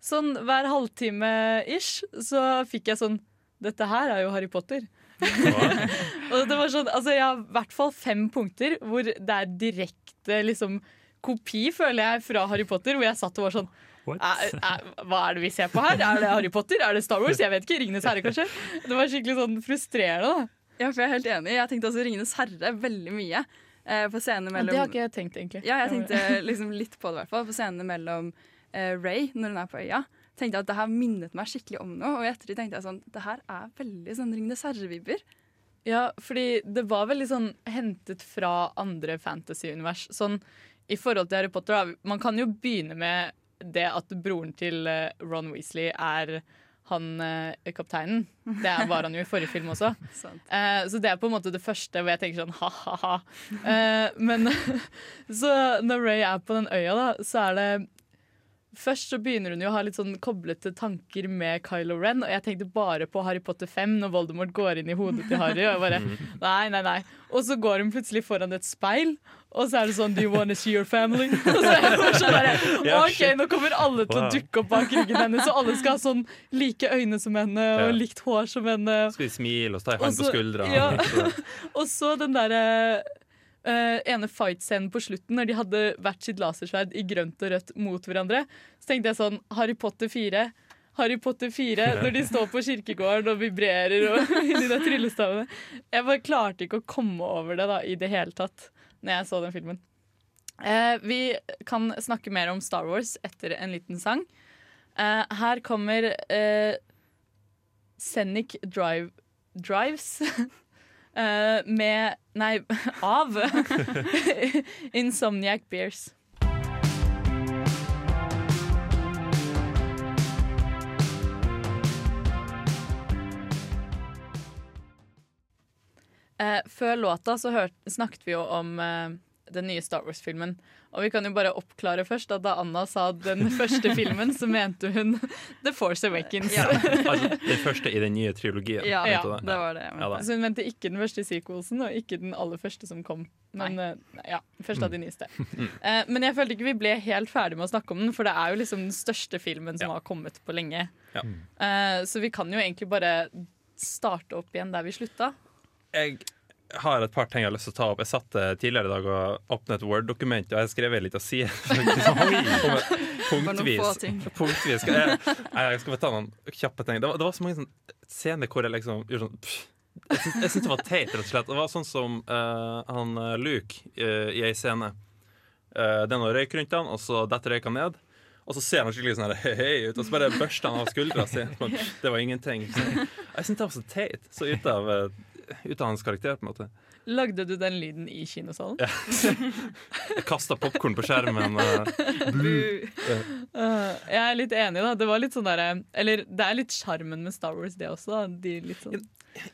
sånn hver halvtime ish så fikk jeg sånn Dette her er jo Harry Potter. og det var sånn, altså Jeg har i hvert fall fem punkter hvor det er direkte liksom kopi, føler jeg, fra Harry Potter. Hvor jeg satt og var sånn What? "Æ, æ, Hva er det vi ser på her? Er det Harry Potter? Er det Star Wars? Jeg vet ikke. Ringenes herre, kanskje? Det var skikkelig sånn frustrerende. da Ja, for jeg er helt enig. Jeg tenkte også 'Ringenes herre' veldig mye. Eh, på scenene Men mellom det har ikke jeg tenkt, egentlig. Ja, jeg tenkte liksom litt på det, i hvert fall. På scenene mellom eh, Ray, når hun er på øya. Tenkte jeg at Det her minnet meg skikkelig om noe. Og i ettertid tenkte jeg sånn Det her er veldig sånn Ringenes herre-vibber. Ja, fordi det var veldig sånn hentet fra andre fantasy-univers. Sånn i forhold til Harry Potter, da. Man kan jo begynne med det at broren til eh, Ron Weasley er han eh, kapteinen. Det er- var han jo i forrige film også. Eh, så det er på en måte det første hvor jeg tenker sånn ha-ha-ha. Eh, men så når Ray er på den øya, da, så er det Først så begynner hun jo å ha litt sånn koblete tanker med Kylo Ren, og jeg tenkte bare på Harry Potter 5 når Voldemort går inn i hodet til Harry. Og jeg bare, nei, nei, nei. Og så går hun plutselig foran et speil, og så er det sånn Do you wanna see your family? Og så er det sånn der, OK, nå kommer alle til å dukke opp bak ryggen hennes, og alle skal ha sånn like øyne som henne og likt hår som henne. Skal de smile og ta i hånd på skuldra? ja. Og så den derre uh, ene fight-scenen på slutten, når de hadde hvert sitt lasersverd i grønt og rødt mot hverandre. Så tenkte jeg sånn Harry Potter 4. Harry Potter 4, når de står på kirkegården og vibrerer og i de der tryllestavene. Jeg bare klarte ikke å komme over det da, i det hele tatt når jeg så den filmen. Eh, vi kan snakke mer om Star Wars etter en liten sang. Eh, her kommer eh, Scenic Drive, Drives eh, med Nei, av Insomniac Bears. Eh, før låta så hørt, snakket vi jo om eh, den nye Star Wars-filmen. Og vi kan jo bare oppklare først at da Anna sa den første filmen, så mente hun The Force Awakens. Altså, den første i den nye trilogien. Ja, Ja, Det var det. Ja. Så hun mente ikke den første sequelsen, og ikke den aller første som kom. Men nei. ja, først av de nyeste. Eh, men jeg følte ikke vi ble helt ferdig med å snakke om den, for det er jo liksom den største filmen som Ja. har kommet på lenge. Ja. Eh, så vi kan jo egentlig bare starte opp igjen der vi slutta. Jeg har et par ting jeg har lyst til å ta opp. Jeg satt eh, tidligere i dag og åpnet et Word-dokument, og jeg skrev litt liten side. punktvis. punktvis. Skal jeg, jeg skal bare ta noen kjappe ting. Det var, det var så mange scener hvor jeg liksom gjorde sånn pff. Jeg syntes det var teit, rett og slett. Det var sånn som uh, han eh, Luke uh, i ei scene. Uh, det er noe røyk rundt han, og så detter røyka ned. Og så ser han skikkelig sånn hei, hei ut, og så bare børster han av skuldra si. Det var ingenting. Så jeg syntes det var så teit. Så ut av, eh, ut av hans karakter, på en måte. Lagde du den lyden i kinosalen? Ja. Jeg kasta popkorn på skjermen. eh, Uh, jeg er litt enig, da. Det var litt sånn der, Eller det er litt sjarmen med Star Wars, det også. Da. De litt sånn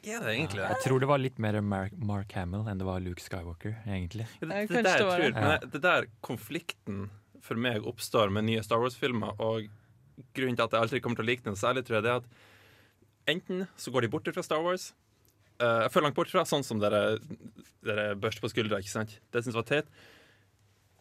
ja, det egentlig det? Jeg tror det var litt mer Mark, Mark Hamill enn det var Luke Skywalker, egentlig. Ja, det, det, der, tror, men det, det der konflikten for meg oppstår med nye Star Wars-filmer, og grunnen til at jeg aldri kommer til å like den særlig, tror jeg, det er at enten så går de bort fra Star Wars uh, føler langt bort fra, sånn som dere, dere børster på skuldra, ikke sant? Det syns jeg var teit.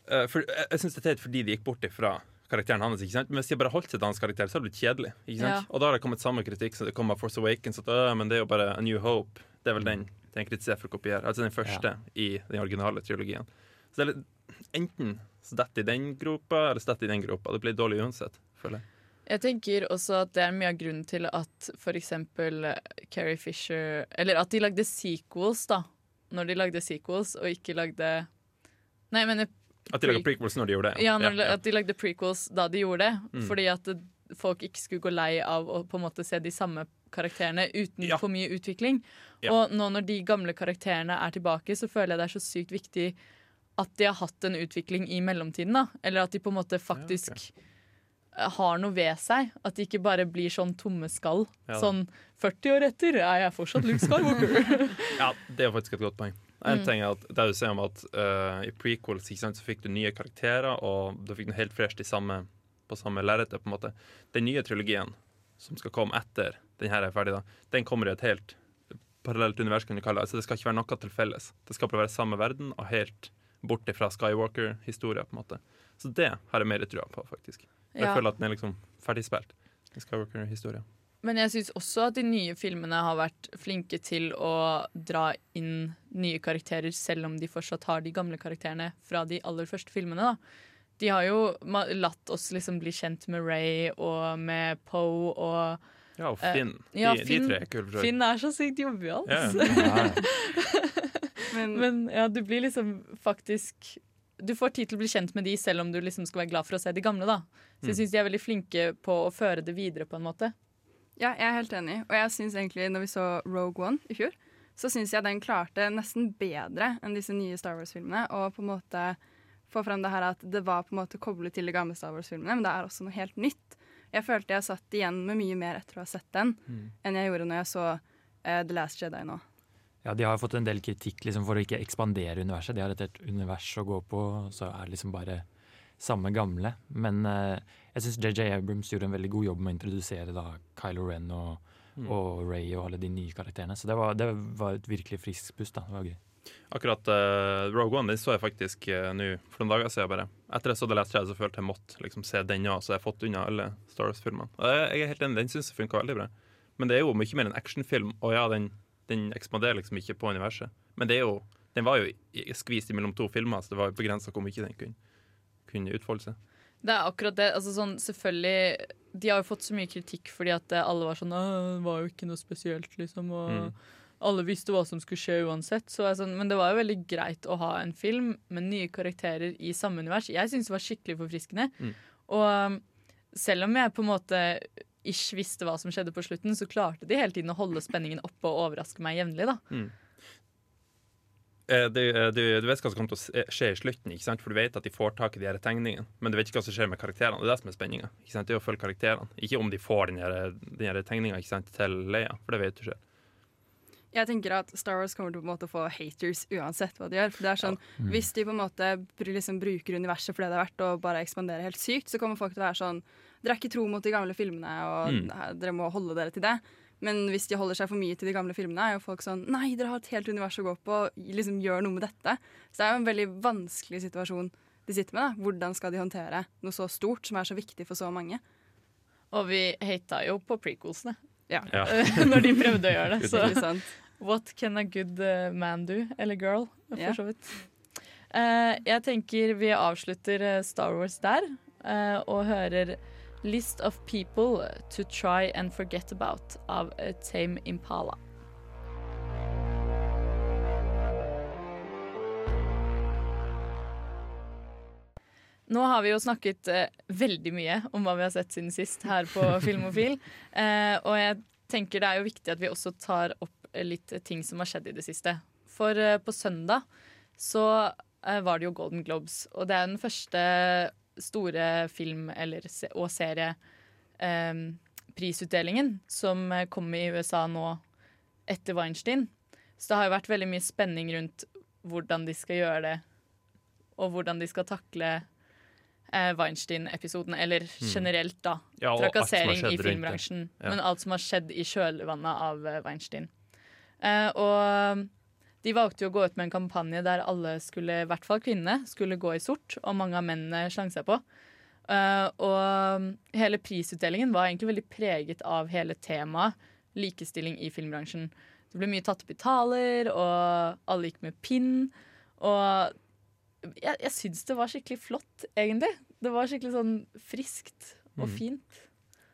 Uh, for, jeg jeg syns det er teit fordi de gikk bort ifra karakteren hans. ikke sant? Men hvis de bare holdt seg til hans karakter, så hadde det blitt kjedelig. ikke sant? Ja. Og da har det kommet samme kritikk som det kom av Force Awakens. At, «Åh, men det er jo bare A New Hope. Det er vel den den kritiserer for å kopiere. Altså den første i den originale trilogien. Så det er litt, enten så detter i den gropa, eller så detter i den gropa. Det blir dårlig uansett, føler jeg. Jeg tenker også at det er mye av grunnen til at eksempel eh, Carrie Fisher Eller at de lagde sequels, da. Når de lagde sequels, og ikke lagde Nei, jeg mener At de lagde prequels når de gjorde det. Ja, når, at de lagde prequels da de gjorde det. Mm. Fordi at folk ikke skulle gå lei av å på en måte se de samme karakterene uten Ja. for mye utvikling. Ja. Og nå når de gamle karakterene er tilbake, så føler jeg det er så sykt viktig at de har hatt en utvikling i mellomtiden. da Eller at de på en måte faktisk eh, har noe ved seg. At de ikke bare blir sånn tomme skall. Ja. Sånn 40 år etter er jeg fortsatt Luke Skywalker. Ja, det er faktisk et godt poeng. En Mm. ting er at det du ser om at uh, i prequels ikke sant, så fikk du nye karakterer, og du fikk noe helt fresh i samme, på samme lerretet. på en måte. Den nye trilogien som skal komme etter den her er ferdig, da, den kommer i et helt parallelt univers, kan du kalle det. Altså, det skal ikke være noe til felles. Det skal bare være samme verden og helt bort fra Skywalker-historia. på en måte. Så det har jeg mer trua på, faktisk. Jeg Ja. føler at den er liksom ferdigspilt. den Skywalker-historia. Men jeg syns også at de nye filmene har vært flinke til å dra inn nye karakterer, selv om de fortsatt har de gamle karakterene fra de aller første filmene. da. De har jo latt oss liksom bli kjent med Ray og med Poe og Ja, og Eh, Finn. ja, de, Finn- de tre er kule. så. Finn er så sykt jovial. Altså. Yeah. Men, Men ja, du blir liksom faktisk Du får tid til å bli kjent med de selv om du liksom skal være glad for å se de gamle. da. Så jeg Mm. syns de er veldig flinke på å føre det videre på en måte. ja, jeg er helt enig. Og jeg synes egentlig, når vi så Rogue One i fjor, så syns jeg den klarte nesten bedre enn disse nye Star Wars-filmene. Og på en måte få fram det her at det var på en måte koblet til de gamle Star Wars-filmene, men det er også noe helt nytt. Jeg følte jeg satt igjen med mye mer etter å ha sett den, enn jeg gjorde når jeg så uh, The Last Jedi nå. Ja, De har fått en del kritikk liksom, for å ikke ekspandere universet. De har et helt univers å gå på, så er det liksom bare samme gamle. Men eh, jeg syns JJ Abrams gjorde en veldig god jobb med å introdusere da Kylo Ren og, og Ray og alle de nye karakterene. Så det var, det var et virkelig friskt pust. da, det var gøy. Akkurat uh, Rogue One den så jeg faktisk uh, nå for noen dager siden. bare Etter jeg så The Last Jedi, så følte jeg måtte liksom, se den òg, så jeg har fått unna alle Star Wars-filmene. Jeg, jeg er helt enig, Den syns jeg funka veldig bra. Men det er jo mye mer en actionfilm, og ja, den, den ekspanderer liksom ikke på universet. Men det er jo, den var jo skvist mellom to filmer, så det var jo begrensa hvor mye den kunne, kunne utfolde seg. Det er akkurat det. Altså sånn, selvfølgelig De har jo fått så mye kritikk fordi at eh, alle var sånn «Åh, Det var jo ikke noe spesielt, liksom. Og Mm. alle visste hva som skulle skje uansett. Så sånn, men det var jo veldig greit å ha en film med nye karakterer i samme univers. Jeg syns det var skikkelig forfriskende. Mm. Og um, selv om jeg på en måte ish visste hva som skjedde på slutten, så klarte de hele tiden å holde spenningen oppe og overraske meg jevnlig. da. Mm. Du, eh, du, du vet hva som kommer til å skje i slutten, ikke sant? for du vet at de får tak i de her tegningene. Men du vet ikke hva som skjer med karakterene. Det er det som er spenninga. Det er å følge karakterene. Ikke om de får den her, den her tegninga til Leia, for det vet du ikke. Jeg tenker at Star Wars kommer til å på en måte få haters uansett hva de gjør. For det er sånn, Hvis de på en måte liksom bruker universet for det det er verdt, og bare ekspanderer helt sykt, så kommer folk til å være sånn Dere er ikke tro mot de gamle filmene, og Mm. dere må holde dere til det. Men hvis de holder seg for mye til de gamle filmene, er jo folk sånn Nei, dere har et helt univers å gå på, liksom gjør noe med dette. Så det er jo en veldig vanskelig situasjon de sitter med. da. Hvordan skal de håndtere noe så stort som er så viktig for så mange? Og vi hata jo på prequelsene. Ja. Ja. når de prøvde å gjøre det. Så what can a good eh, man do? Eller girl, for Ja. så vidt. Uh, jeg tenker vi avslutter eh, Star Wars der, uh, og hører List of People to Try and Forget About av eh, Tame Impala. Nå har vi jo snakket eh, veldig mye om hva vi har sett siden sist her på Filmofil. Eh, og jeg tenker det er jo viktig at vi også tar opp eh, litt ting som har skjedd i det siste. For eh, på søndag så eh, var det jo Golden Globes, og det er den første store film- eller, og serieprisutdelingen som eh, kom i USA nå etter Weinstein. Så det har jo vært veldig mye spenning rundt hvordan de skal gjøre det, og hvordan de skal takle eh, Weinstein-episoden, eller generelt, da. Ja, Trakassering i filmbransjen. Ja. Men alt som har skjedd i kjølvannet av eh, Weinstein. Eh, og de valgte jo å gå ut med en kampanje der alle skulle, i hvert fall kvinnene, skulle gå i sort, og mange av mennene slang seg på. Uh, og hele prisutdelingen var egentlig veldig preget av hele temaet likestilling i filmbransjen. Det ble mye tatt opp i taler, og alle gikk med pinn. Og jeg, jeg syns det var skikkelig flott, egentlig. Det var skikkelig sånn friskt og Mm.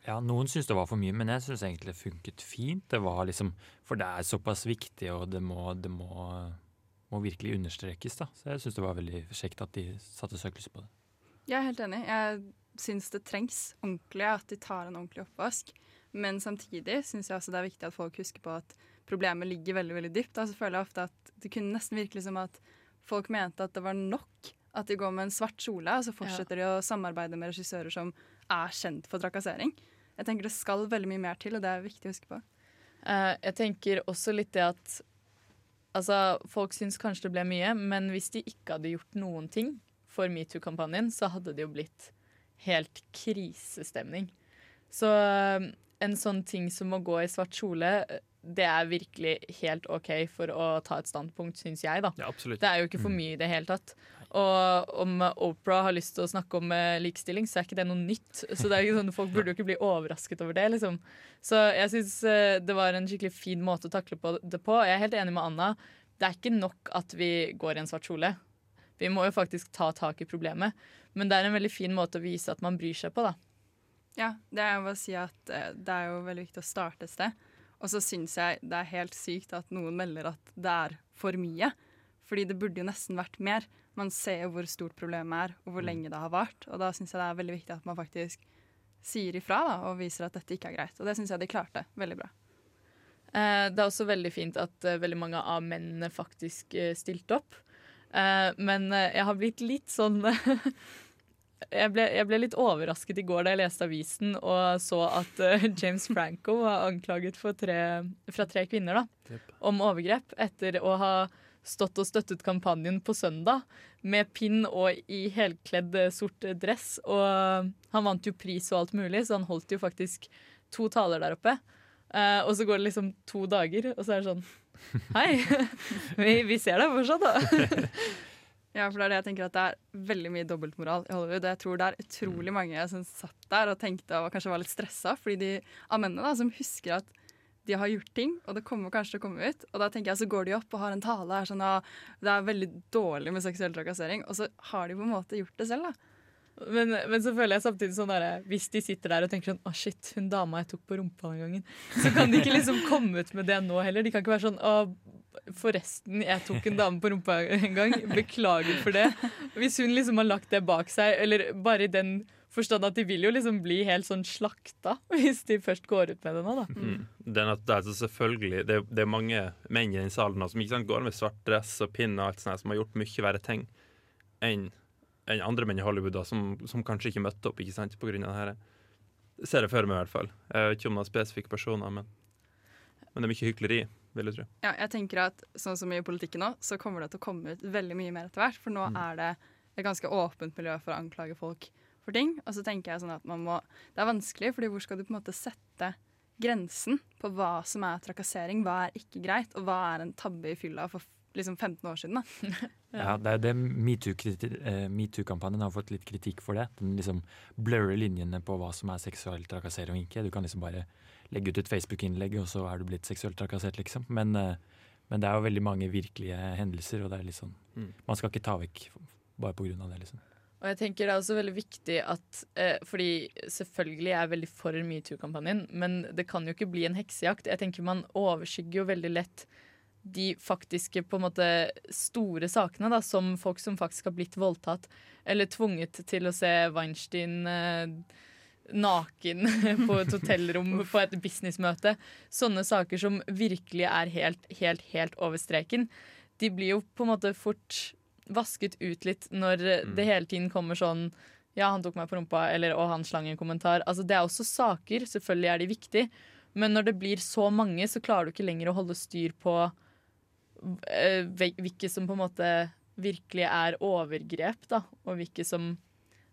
Ja, Noen syns det var for mye, men jeg syns egentlig det funket fint. Det var liksom, For det er såpass viktig, og det må, det må, må virkelig understrekes. da. Så jeg syns det var veldig kjekt at de satte søkelyset på det. Jeg er helt enig. Jeg syns det trengs ordentlig at de tar en ordentlig oppvask. Men samtidig syns jeg også det er viktig at folk husker på at problemet ligger veldig veldig dypt. Altså føler jeg ofte at Det kunne nesten virke som at folk mente at det var nok at de går med en svart kjole, og så fortsetter de å samarbeide med regissører som er kjent for trakassering. Jeg tenker Det skal veldig mye mer til, og det er viktig å huske på. Uh, jeg tenker også litt det at Altså, folk syns kanskje det ble mye, men hvis de ikke hadde gjort noen ting for metoo-kampanjen, så hadde det jo blitt helt krisestemning. Så uh, en sånn ting som å gå i svart kjole, eh, det er virkelig helt OK for å ta et standpunkt, syns jeg, da. Ja, absolutt. Det er jo ikke for mye i det hele tatt. Og om Opera har lyst til å snakke om eh, likestilling, så er ikke det noe nytt. Så det er ikke sånn, folk burde jo ikke bli overrasket over det. liksom. Så jeg syns det var en skikkelig fin måte å takle på det på. Jeg er helt enig med Anna. Det er ikke nok at vi går i en svart kjole. Vi må jo faktisk ta tak i problemet. Men det er en veldig fin måte å vise at man bryr seg på, da. Ja, det er jo å si at eh, det er jo veldig viktig å starte et sted. Og så syns jeg det er helt sykt at noen melder at det er for mye. Fordi det burde jo nesten vært mer. Man ser jo hvor stort problemet er, og hvor lenge det har vart. Og da syns jeg det er veldig viktig at man faktisk sier ifra da, og viser at dette ikke er greit. Og det syns jeg de klarte veldig bra. Eh, det er også veldig fint at eh, veldig mange av mennene faktisk eh, stilte opp. Eh, men jeg har blitt litt sånn jeg, ble, jeg ble litt overrasket i går da jeg leste avisen og så at uh, James Franco var anklaget for tre, fra tre kvinner da, yep. om overgrep etter å ha stått og støttet kampanjen på søndag med pinn og i helkledd eh, sort dress. Og han vant jo pris og alt mulig, så han holdt jo faktisk to taler der oppe. Eh, og så går det liksom to dager, og så er det sånn Hei, vi, vi ser deg fortsatt, da. Ja, for det er det jeg tenker at det er veldig mye dobbeltmoral i Hollywood. Jeg tror det er utrolig mange som satt der og tenkte og kanskje var litt stressa fordi de av mennene da, som husker at de har gjort ting, og det kommer kanskje til å komme ut. Og da tenker jeg så går de opp og har en tale er sånn at det er veldig dårlig med seksuell trakassering, og så har de på en måte gjort det selv, da. Men, men så føler jeg samtidig sånn der, hvis de sitter der og tenker sånn Å, shit, hun dama jeg tok på rumpa den gangen. Så kan de ikke liksom komme ut med det nå heller. De kan ikke være sånn Å, forresten, jeg tok en dame på rumpa en gang. Beklager for det. Hvis hun liksom har lagt det bak seg, eller bare i den forstand at de vil jo liksom bli helt sånn slakta hvis de først går ut med det nå, da. Mm. Det er, at det er så selvfølgelig det er, det er mange menn i den salen som ikke sant, går med svart dress og pinn og alt sånt, som har gjort mye verre ting enn en andre menn i Hollywood da, som, som kanskje ikke møtte opp ikke sant, av det her. Ser jeg for meg i hvert fall. Jeg vet ikke om det er spesifikke personer, men, men det er mye hykleri, vil jeg tro. Ja, jeg tenker at sånn som i politikken nå, så kommer det til å komme ut veldig mye mer etter hvert. For nå er det et ganske åpent miljø for å anklage folk for ting. Og så tenker jeg sånn at man må Det er vanskelig, fordi hvor skal du på en måte sette grensen på hva som er trakassering, hva er ikke greit, og hva er en tabbe i fylla for liksom 15 år siden, da. Ja, det er det eh, metoo-kampanjen har fått litt kritikk for det. Den liksom blurrer linjene på hva som er seksuell trakassering og ikke. Du kan liksom bare legge ut et Facebook-innlegg, og så er du blitt seksuelt trakassert, liksom. Men, eh, men det er jo veldig mange virkelige hendelser, og det er litt sånn Mm. Man skal ikke ta vekk bare på grunn av det, liksom. Og jeg tenker det er også veldig viktig at eh, Fordi selvfølgelig er jeg veldig for metoo-kampanjen, men det kan jo ikke bli en heksejakt. Jeg tenker Man overskygger jo veldig lett de faktiske på en måte store sakene, da, som folk som faktisk har blitt voldtatt eller tvunget til å se Weinstein eh, naken på et hotellrom på et businessmøte. Sånne saker som virkelig er helt, helt, helt over streken. De blir jo på en måte fort vasket ut litt når det hele tiden kommer sånn Ja, han tok meg på rumpa, eller å, han slang en kommentar. Altså, det er også saker. Selvfølgelig er de viktige. Men når det blir så mange, så klarer du ikke lenger å holde styr på eh, hvilke som på en måte virkelig er overgrep, da, og hvilke som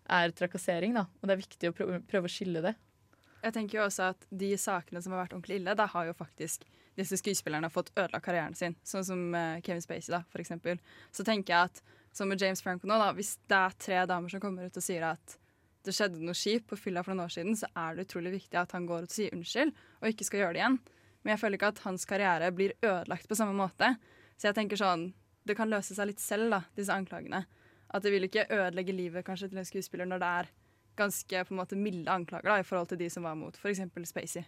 er trakassering. da. Og det er viktig å prøve, prøve å skille det. Jeg tenker jo også at De sakene som har vært ordentlig ille, da har jo faktisk disse skuespillerne har fått ødelagt karrieren sin. Sånn som eh, Kevin Spacey, da, for eksempel. Så tenker jeg at som med James Franco nå, da, hvis det er tre damer som kommer ut og sier at det skjedde noe kjipt på fylla for noen år siden, så er det utrolig viktig at han går ut og sier unnskyld, og ikke skal gjøre det igjen. Men jeg føler ikke at hans karriere blir ødelagt på samme måte. Så jeg tenker sånn, det kan løse seg litt selv, da, disse anklagene. At det vil ikke ødelegge livet kanskje til en skuespiller når det er ganske på en måte milde anklager da, i forhold til de som var mot f.eks. Spacey.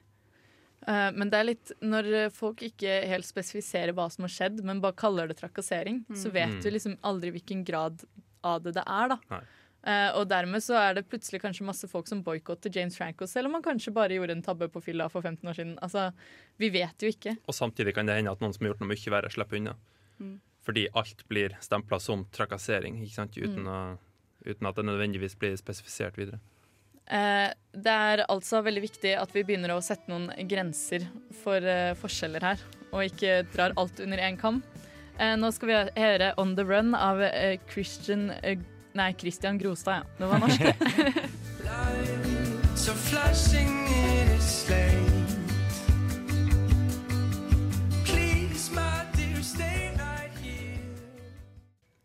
Eh, men det er litt når folk ikke helt spesifiserer hva som har skjedd, men bare kaller det trakassering, så vet Mm. du liksom aldri hvilken grad av det det er. da. Nei. Eh, og dermed så er det plutselig kanskje masse folk som boikotter James Franco, selv om han kanskje bare gjorde en tabbe på fylla for 15 år siden. Altså, Vi vet jo ikke. Og samtidig kan det hende at noen som har gjort noe mye verre, slipper unna. Mm. Fordi alt blir stempla som trakassering, ikke sant? Uten, å, uten at det nødvendigvis blir spesifisert videre. Eh, det er altså veldig viktig at vi begynner å sette noen grenser for eh, forskjeller her, og ikke drar alt under én kam. Eh, nå skal vi høre 'On The Run' av Christian Nei, Christian Grostad, ja. Det var norsk.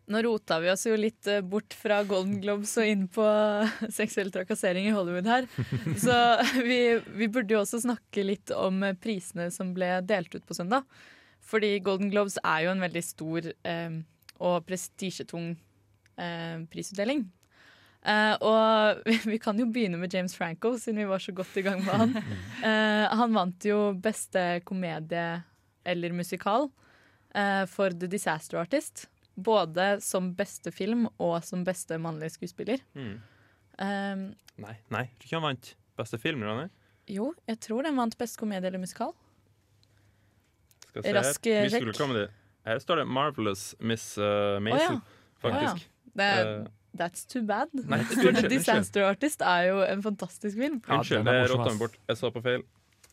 Nå rota vi oss jo litt eh, bort fra Golden Globes og inn på seksuell trakassering i Hollywood her. Så vi, vi burde jo også snakke litt om eh, prisene som ble delt ut på søndag. Fordi Golden Globes er jo en veldig stor eh, og prestisjetung eh, prisutdeling. Eh, og vi, vi kan jo begynne med James Franco, siden vi var så godt i gang med han. Eh, han vant jo beste komedie eller musikal eh, for The Disaster Artist. Både som beste film og som beste mannlige skuespiller. Mm. Um, Nei, nei, tror ikke han vant beste film. Eller? jo, jeg tror den vant beste komedie eller musikal. Skal se. Rask, eh, sjekk. Her står det 'Marvelous Miss uh, Maisel', faktisk. Det er, Eh, that's too bad. Nei, For unnskyld, Disaster Artist er jo en fantastisk film. Unnskyld, det rotta meg bort. Jeg så på feil.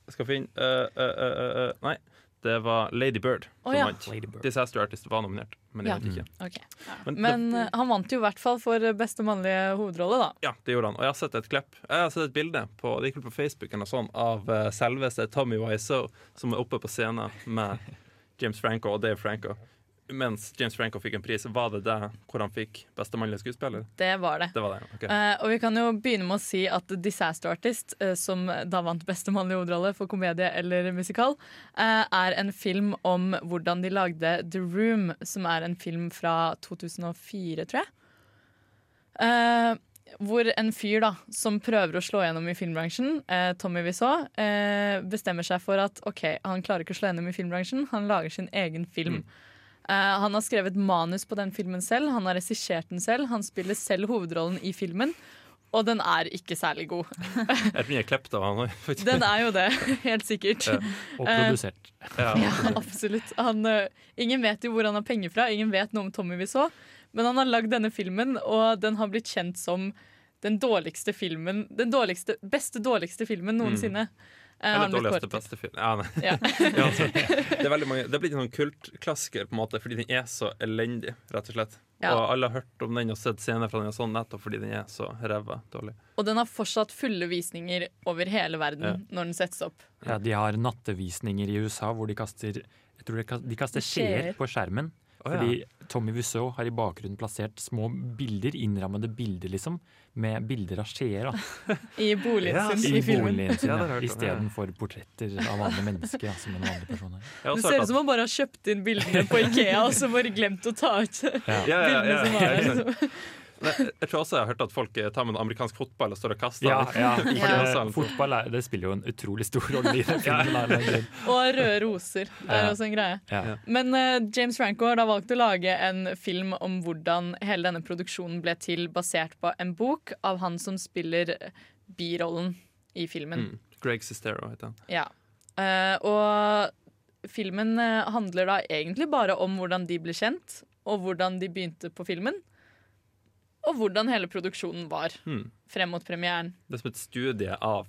Jeg skal finne uh, uh, eh, eh, Nei, det var Lady Bird som ja. vant. Lady Bird. Disaster Artist var nominert, men jeg Ja. vet ikke. Ok. Men, Men det, eh, han vant jo i hvert fall for beste mannlige hovedrolle, da. ja, det gjorde han. Og jeg har sett et klipp Jeg har sett et bilde på, det gikk på Facebook sånt, av eh, selveste Tommy Wiseau som er oppe på scenen med James Franco og Dave Franco. Mens James Franco fikk en pris, var det det hvor han fikk beste mannlige skuespiller? Det var det. Det var det, Okay. Uh, og vi kan jo begynne med å si at Disaster Artist, uh, som da vant beste mannlige hovedrolle for komedie eller musikal, uh, er en film om hvordan de lagde The Room, som er en film fra 2004, tror jeg. Uh, hvor en fyr da, som prøver å slå gjennom i filmbransjen, eh, Tommy Wiseau, eh, bestemmer seg for at ok, han klarer ikke å slå gjennom i filmbransjen, han lager sin egen film. Eh, han har skrevet manus på den filmen selv, han har regissert den selv, han spiller selv hovedrollen i filmen, og den er ikke særlig god. Jeg tror den er klippet av han òg. Den er jo det, helt sikkert. Ja. Og Eh, produsert. Ja. Ja, absolutt. Han, eh, ingen vet jo hvor han har penger fra, ingen vet noe om Tommy vi så, men han har lagd denne filmen, og den har blitt kjent som den dårligste filmen Den dårligste, beste dårligste filmen noensinne. Eh, Eller dårligste, beste film. Ja. Ja. Ja, altså, det, er veldig mange, det er blitt en sånn kultklassiker, på en måte, fordi den er så elendig, rett og slett. Ja. Og alle har hørt om den og sett scener fra den og sånn nettopp fordi den er så ræva dårlig. Og den har fortsatt fulle visninger over hele verden Ja. når den settes opp. Ja, de har nattevisninger i USA hvor de kaster jeg tror de kaster skjeer på skjermen Oh, ja. Fordi Tommy Wiseau har i bakgrunnen plassert små bilder, innrammede bilder, liksom, med bilder av skjeer I boligen Ja, sin i i filmen. boligen sin, Ja, istedenfor portretter av vanlige mennesker, ja, som en vanlig person er. Det ser ut som han bare har kjøpt inn bildene på Ikea og så bare glemt å ta ut Ja. Ja, ja, ja, bildene som var der. Liksom. Jeg tror også jeg har hørt at folk eh, tar med en amerikansk fotball og står og kaster Ja, ja. ja. det, fotball er, det spiller jo en utrolig stor rolle i den filmen. Og røde roser er også en greie. Ja. Men uh, James Franco har da valgt å lage en film om hvordan hele denne produksjonen ble til, basert på en bok av han som spiller birollen i filmen. Mm. Greg Sestero heter han. Ja. Uh, og filmen eh, handler da egentlig bare om hvordan de ble kjent, og hvordan de begynte på filmen. Og hvordan hele produksjonen var Mm. frem mot premieren. Det er som et studie av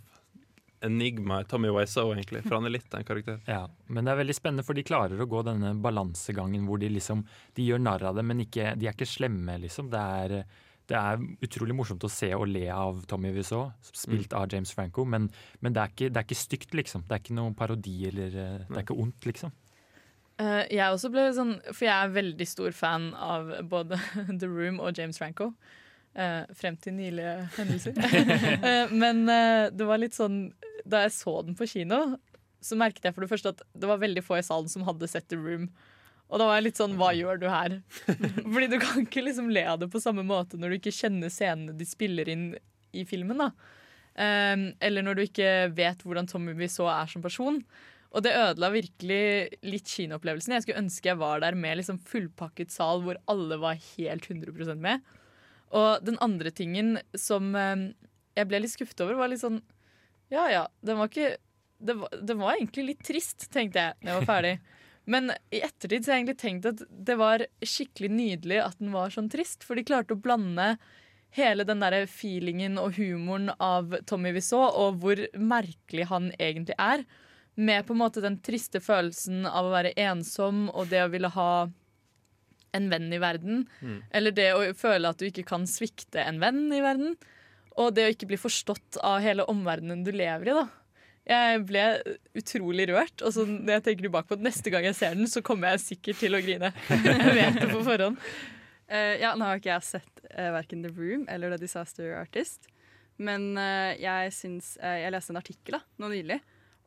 Enigma Tommy Wiseau, egentlig. For han er litt av en karakter. Ja, men det er veldig spennende, for de klarer å gå denne balansegangen hvor de liksom De gjør narr av det, men ikke, de er ikke slemme, liksom. Det er, det er utrolig morsomt å se og le av Tommy Wiseau, spilt av James Franco, men, men det, er ikke, det er ikke stygt, liksom. Det er ikke noen parodi eller eh, Det er ikke ondt, liksom. Eh, jeg også ble sånn, For jeg er veldig stor fan av både The Room og James Franco. eh, frem til nylige hendelser. Eh, men det var litt sånn Da jeg så den på kino, så merket jeg for det første at det var veldig få i salen som hadde sett The Room. Og da var jeg litt sånn Hva gjør du her? Fordi du kan ikke liksom le av det på samme måte når du ikke kjenner scenene de spiller inn i filmen. da Eller når du ikke vet hvordan Tommy Wiseau er som person. Og det ødela virkelig litt kinoopplevelsen. Jeg skulle ønske jeg var der med liksom fullpakket sal hvor alle var helt 100% med. Og den andre tingen som eh, jeg ble litt skuffet over, var litt sånn Ja ja, den var ikke det var, det var egentlig litt trist, tenkte jeg da jeg var ferdig. Men i ettertid så har jeg egentlig tenkt at det var skikkelig nydelig at den var sånn trist, for de klarte å blande hele den der feelingen og humoren av Tommy Wiseau, og hvor merkelig han egentlig er, med på en måte den triste følelsen av å være ensom og det å ville ha en venn i verden. Eller det å føle at du ikke kan svikte en venn i verden. Og det å ikke bli forstått av hele omverdenen du lever i. da. Jeg ble utrolig rørt. Og så når jeg tenker tilbake på at neste gang jeg ser den, så kommer jeg sikkert til å grine. Jeg vet det på forhånd. Uh, ja, nå har ikke jeg sett uh, verken The Room eller The Disaster Artist. Men uh, jeg syns uh, Jeg leste en artikkel da, nå nylig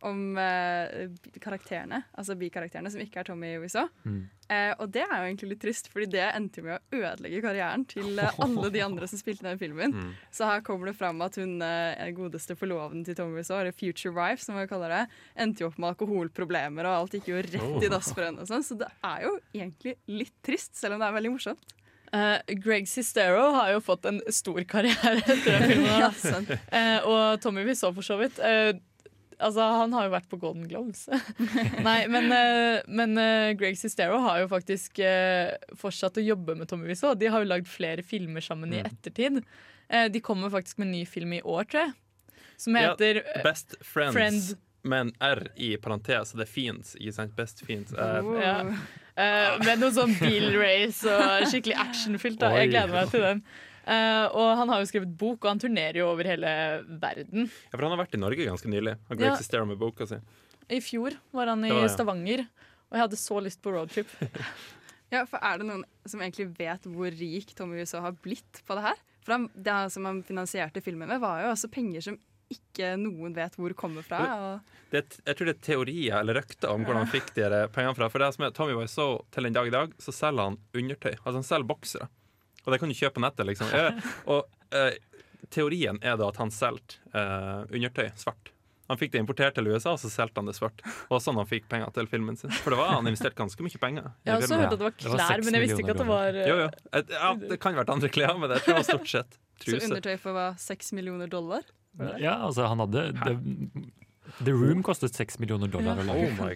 om eh, karakterene, altså bikarakterene, som ikke er Tommy Wiseau. Mm. Eh, og det er jo egentlig litt trist, fordi det endte med å ødelegge karrieren til eh, alle de andre som spilte den filmen. Mm. Så her kommer det fram at hun er godeste forloveden til Tommy Wiseau, eller Future Wife, som vi kaller det, endte jo opp med alkoholproblemer, og alt gikk jo rett i dass for henne. og sånn. Så det er jo egentlig litt trist, selv om det er veldig morsomt. Uh, Greg Sistero har jo fått en stor karriere etter den filmen. Ja. Eh, og Tommy Wiseau, for så vidt. Eh, altså, han har jo vært på Golden Globes. Nei, men, eh, men eh, Greg Sestero har jo faktisk eh, fortsatt å jobbe med Tommy Wiseau. De har jo lagd flere filmer sammen i ettertid. Eh, de kommer faktisk med en ny film i år, tror jeg. Som heter ja, Best Friends Friend. med en R i parentes, så det er fiends, ikke sant? Best fiends. Eh, Oh. Ja. Med noe sånn bilrace og skikkelig actionfylt. Jeg gleder meg til den. Eh, og han har jo skrevet bok, og han turnerer jo over hele verden. ja, for han har vært i Norge ganske nylig. Han kan Ja. eksistere med boka si. I fjor var han i var ja. Stavanger, og jeg hadde så lyst på roadtrip. Ja, for Er det noen som egentlig vet hvor rik Tommy Wiseau har blitt på det her? For han, Det som han finansierte filmen med, var jo altså penger som ikke noen vet hvor kommer fra. Og, Det, jeg tror det er teorier eller røkter om hvordan han fikk de pengene fra. For det som er Tommy Wiseau til en dag i dag, så selger han undertøy. Altså han selger boksere. Og det kan du kjøpe på nettet, liksom. Eh, Og eh, teorien er da at han solgte eh, undertøy svart. Han fikk det importert til USA, og så solgte han det svart. Og sånn han fikk penger til filmen sin. For det var han investerte ganske mye penger. Jeg har også hørt at det var Det var klær, men jeg visste ikke at det var Jo, jo. Et- Ja, det kan vært andre klær, men det tror jeg var stort sett så undertøy for hva, seks millioner dollar? Ja, altså han hadde The, The Room kostet seks millioner dollar Ja. Oh my.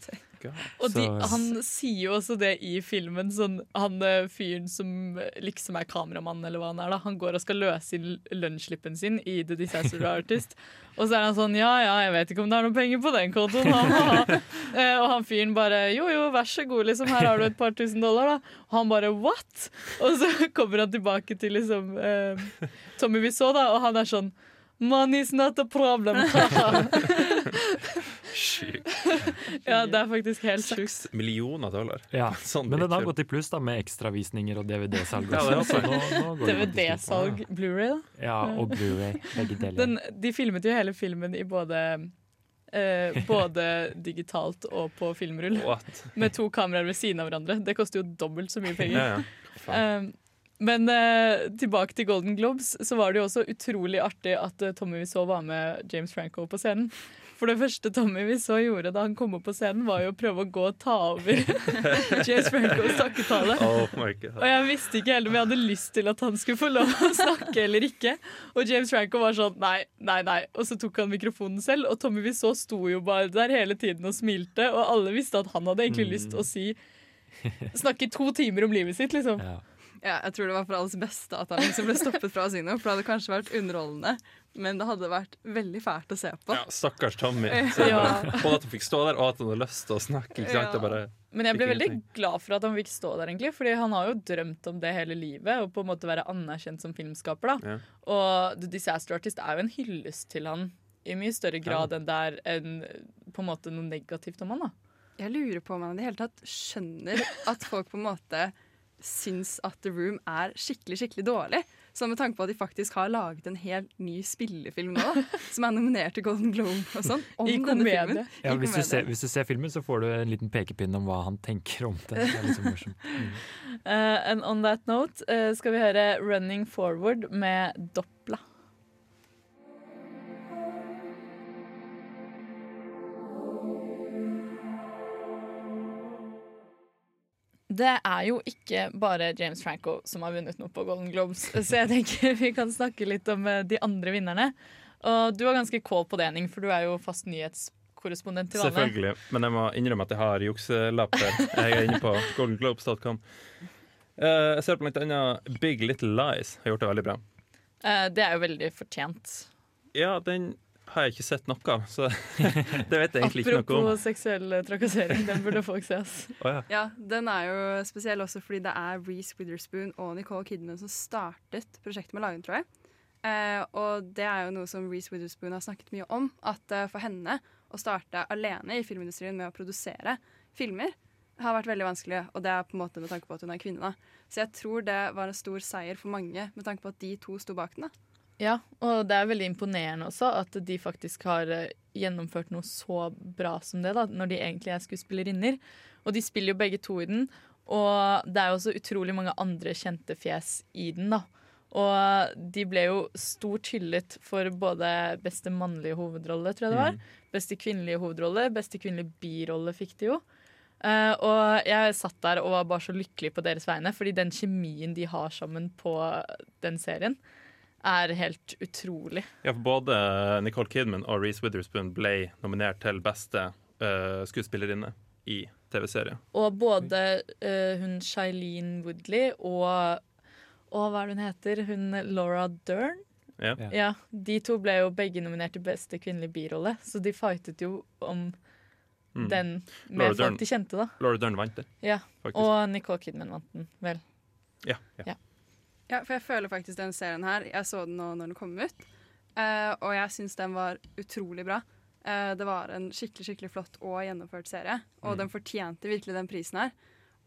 Og de, han sier jo også det i filmen, sånn, han eh, fyren som liksom er kameramann, eller hva han er, da. Han går og skal løse inn lønnsslippen sin i The Disaster Artist. Og så er han sånn ja ja, jeg vet ikke om det er noen penger på den kontoen. Han, ha, ha. Eh, og han fyren bare jo jo, vær så god, liksom, her har du et par tusen dollar, da. Og han bare what? Og så kommer han tilbake til liksom eh, Tommy så da, og han er sånn Money's not a problem. Sjukt. Ja, det er faktisk helt sjukt. Seks millioner dollar. Ja. Sånn Men den har gått i pluss da med ekstravisninger og DVD-salg. Så DVD-salg. Blu-ray, da. Ja, og Blu-ray. Begge deler. Den, de filmet jo hele filmen i både eh, både digitalt og på filmrull. What? Med to kameraer ved siden av hverandre. Det koster jo dobbelt så mye penger. Ja, ja. Um, men eh, tilbake til Golden Globes, så var det jo også utrolig artig at eh, Tommy Wiseau var med James Franco på scenen. For det første Tommy vi så gjorde da han kom opp på scenen, var jo å prøve å gå og ta over James Francos takketale. Oh. Og jeg visste ikke heller om jeg hadde lyst til at han skulle få lov å snakke eller ikke. Og James Franco var sånn nei, nei, nei. Og så tok han mikrofonen selv, og Tommy vi så sto jo bare der hele tiden og smilte, og alle visste at han hadde egentlig lyst til å si Snakke to timer om livet sitt, liksom. Ja. Ja, jeg tror det var for alles beste at han liksom ble stoppet fra å si noe. For det hadde kanskje vært underholdende, men det hadde vært veldig fælt å se på. Ja, stakkars Tommy. Ja. Både at han fikk stå der, og at han hadde lyst til å snakke. Ikke sant? Det bare Men jeg ble veldig ingenting. glad for at han fikk stå der, egentlig. Fordi han har jo drømt om det hele livet, og på en måte være anerkjent som filmskaper. da. Ja. Og The Disaster Artist er jo en hyllest til han i mye større grad enn det er en, på en måte noe negativt om han. da. Jeg lurer på om han i det hele tatt skjønner at folk på en måte syns at The Room er skikkelig skikkelig dårlig. Så med tanke på at de faktisk har laget en helt ny spillefilm nå, som er nominert til Golden Globe og sånn, om I denne komedie. filmen. Ja, hvis, du ser, hvis du ser filmen, så får du en liten pekepinn om hva han tenker om det. Det er liksom morsomt. Mm. uh, and on that note uh, skal vi høre 'Running Forward' med Doppla. Det er jo ikke bare James Franco som har vunnet noe på Golden Globes, så jeg tenker vi kan snakke litt om eh, de andre vinnerne. Og du har ganske kål på det, Ning, for du er jo fast nyhetskorrespondent til vanlig. Selvfølgelig. Men jeg må innrømme at jeg har jukselapper. Jeg er inne på goldenglobes.com. Eh, jeg ser på blant annet Big Little Lies har gjort det veldig bra. Eh, Det er jo veldig fortjent. Ja, den har jeg ikke sett noe av, så det vet jeg egentlig ikke noe om. Apropos seksuell eh, trakassering, den burde folk se. Oh, ja. Ja, Den er jo spesiell også fordi det er Reece Witherspoon og Nicole Kidman som startet prosjektet med Lagen, tror jeg. Eh, og det er jo noe som Reece Witherspoon har snakket mye om. At eh, for henne å starte alene i filmindustrien med å produsere filmer har vært veldig vanskelig. Og det er på en måte med tanke på at hun er kvinne. da. Så jeg tror det var en stor seier for mange med tanke på at de to sto bak den. da. Ja, og det er veldig imponerende også at de faktisk har eh, gjennomført noe så bra som det, da, når de egentlig er skuespillerinner. Og de spiller jo begge to i den, og det er jo også utrolig mange andre kjente fjes i den, da. Og de ble jo stort hyllet for både beste mannlige hovedrolle, tror jeg det var. Beste kvinnelige hovedrolle, beste kvinnelige birolle fikk de jo. Uh, og jeg satt der og var bare så lykkelig på deres vegne, fordi den kjemien de har sammen på den serien, er helt utrolig. Ja, for både Nicole Kidman og Reece Witherspoon ble nominert til beste uh, skuespillerinne i TV-serie. Og både uh, hun Shailene Woodley og og hva er det hun heter? Hun Laura Dern? Ja. Ja. De to ble jo begge nominert til beste kvinnelige birolle, så de fightet jo om Mm. den Laura folk Dern. de kjente, da. Laura Dern vant det, Ja. faktisk. Og Nicole Kidman vant den, vel. ja, ja. Ja, for jeg føler faktisk den serien her Jeg så den nå når den kom ut, eh, og jeg syns den var utrolig bra. Eh, det var en skikkelig skikkelig flott og gjennomført serie, og den fortjente virkelig den prisen her.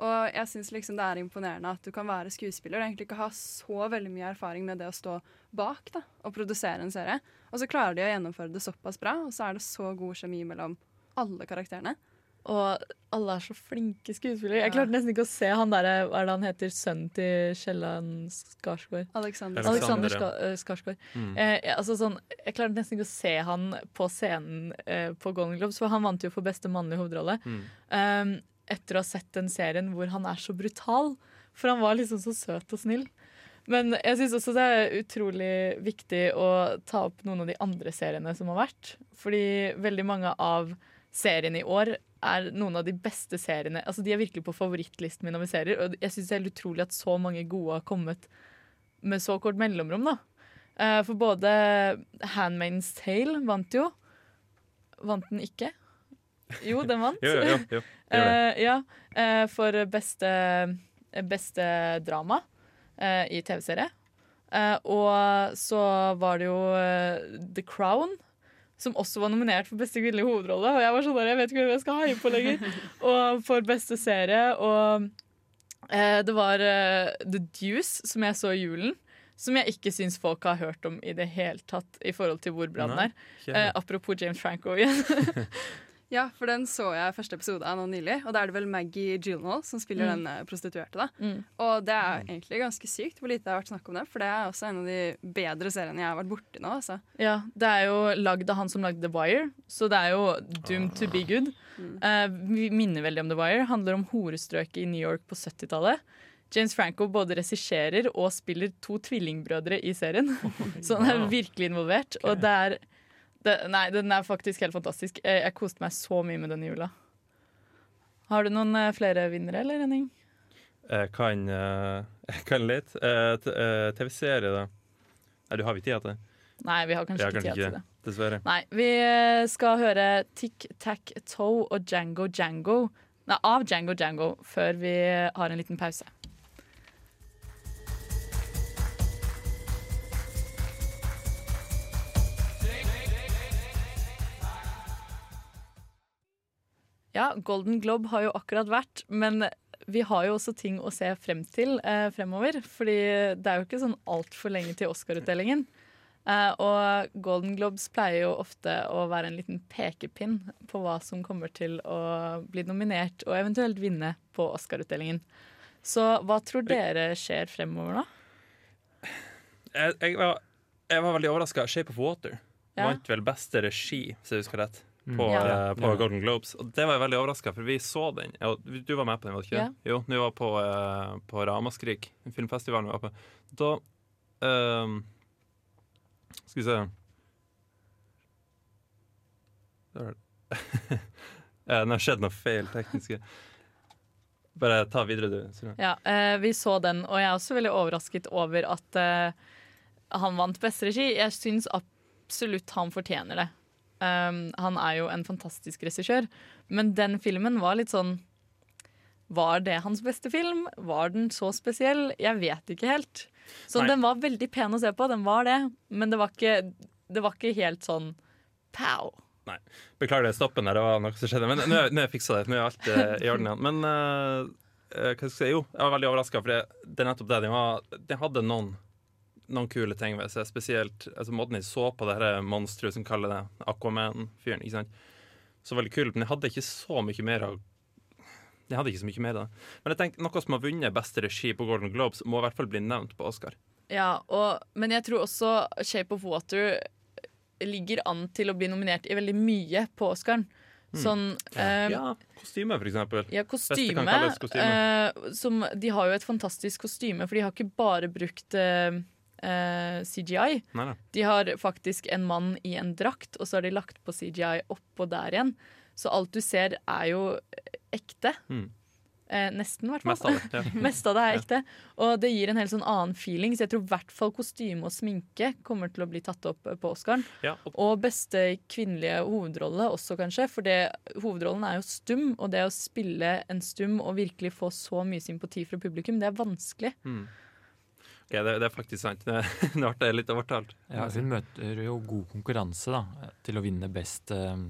Og jeg syns liksom det er imponerende at du kan være skuespiller og egentlig ikke ha så veldig mye erfaring med det å stå bak da, og produsere en serie. Og så klarer de å gjennomføre det såpass bra, og så er det så god kjemi mellom alle karakterene. Og alle er så flinke skuespillere. Jeg klarte nesten ikke å se han derre Hva er det han heter? Sønnen til Kielland Skarsgård. Alexander. Alexander, Alexander. Ska eh, Skarsgård. Mm. Eh, altså sånn, jeg klarte nesten ikke å se han på scenen eh, på Golden Globes, for han vant jo for beste mannlige hovedrolle. Mm. Um, etter å ha sett den serien hvor han er så brutal. For han var liksom så søt og snill. Men jeg syns også det er utrolig viktig å ta opp noen av de andre seriene som har vært. Fordi veldig mange av seriene i år er noen av de beste seriene. Altså De er virkelig på favorittlisten min over serier. Og jeg syns det er helt utrolig at så mange gode har kommet med så kort mellomrom. da Eh, For både Handmaid's Tale vant jo. Vant den ikke? Jo, den vant. Jo, jo, jo. Eh, ja, eh, for beste, beste drama eh, i TV-serie. Eh, og så var det jo The Crown, som også var nominert for beste kvinnelige hovedrolle. Og jeg var sånn der, jeg vet ikke hvem jeg skal heie på lenger. og for beste serie. Og eh, det var eh, The Deuce, som jeg så i julen. Som jeg ikke syns folk har hørt om i det hele tatt, i forhold til hvor bra den er. Eh, apropos James Franco igjen. Ja, for den så jeg første episode av nå nylig. Og da er det vel Maggie Gyllenhaal som spiller Mm. den prostituerte. da. Mm. Og det er egentlig ganske sykt hvor lite det har vært snakk om det. For det er også en av de bedre seriene jeg har vært borti nå. altså. Ja, Det er jo lagd av han som lagde The Wire, så det er jo doomed to be good. Mm. vi minner veldig om The Wire. Handler om horestrøket i New York på 70-tallet. James Franco både regisserer og spiller to tvillingbrødre i serien. så han er virkelig involvert. Og det er det, Nei, den er faktisk helt fantastisk. Jeg, jeg koste meg så mye med denne jula. Har du noen eh, flere vinnere, eller, Henning? Jeg kan, eh, jeg kan litt. Eh, eh, TV-serie, da. Nei, du har vi tid til det? Nei, vi har kanskje ikke kanskje tid til det. Dessverre. Nei, vi eh, skal høre Tic Tac Toe og Django Django Nei, av Django Django før vi har en liten pause. Ja, Golden Globe har jo akkurat vært, men vi har jo også ting å se frem til eh, fremover. Fordi det er jo ikke sånn altfor lenge til Oscar-utdelingen. Eh, og Golden Globes pleier jo ofte å være en liten pekepinn på hva som kommer til å bli nominert og eventuelt vinne på Oscar-utdelingen. Så hva tror dere skjer fremover nå? Jeg, jeg, var, jeg var veldig overraska. Shape of Water Ja. vant vel beste regi, hvis jeg husker rett. På, Ja. eh, på Ja. Golden Globes. Og det var jeg veldig overraska, for vi så den. Du var med på den, var du ikke? Ja. Jo, vi var på, uh, på Ramaskrik, filmfestivalen vi var på. Da uh, Skal vi se Det det. Eh, har skjedd noe feil tekniske. Bare ta videre, du. Ja, uh, Vi så den, og jeg er også veldig overrasket over at han vant beste regi. Jeg syns absolutt han fortjener det. Um, han er jo en fantastisk regissør, men den filmen var litt sånn Var det hans beste film? Var den så spesiell? Jeg vet ikke helt. Så Nei. den var veldig pen å se på, den var det, men det var ikke, det var ikke helt sånn pow. Beklager det stoppen der, det var noe som skjedde. Men nå har jeg fiksa det. Nå er alt eh, i orden igjen. Men eh, eh, hva skal jeg si? Jo, jeg var veldig overraska, for det, det er nettopp det. Den, var, den hadde noen, noen kule ting ved seg. Spesielt altså, måten de så på det monsteret som kaller det Aquaman-fyren. ikke sant? Så veldig kult. Men jeg hadde ikke så mye mer av jeg hadde ikke så mye mer av det. Men jeg tenkte, noe som har vunnet beste regi på Golden Globes, må i hvert fall bli nevnt på Oscar. Ja, og, men jeg tror også Shape of Water ligger an til å bli nominert i veldig mye på Oscaren. Sånn eh, Ja, kostyme, for eksempel. Ja, kostyme. kostyme. eh, som, de har jo et fantastisk kostyme, for de har ikke bare brukt eh, eh, CGI. Nei, nei. De har faktisk en mann i en drakt, og så har de lagt på CGI oppå der igjen. Så alt du ser, er jo ekte. Mm. Eh, nesten, i hvert fall. Mest. Ja. Mest av det er ekte. Og det gir en helt sånn annen feeling, så jeg tror i hvert fall kostyme og sminke kommer til å bli tatt opp på Oscaren. Ja, og Og beste kvinnelige hovedrolle også, kanskje. For det, hovedrollen er jo stum, og det å spille en stum og virkelig få så mye sympati fra publikum, det er vanskelig. Mm. Ok, det, det er faktisk sant. Det, ble litt overtalt. Ja, hun møter jo god konkurranse da, til å vinne best, um,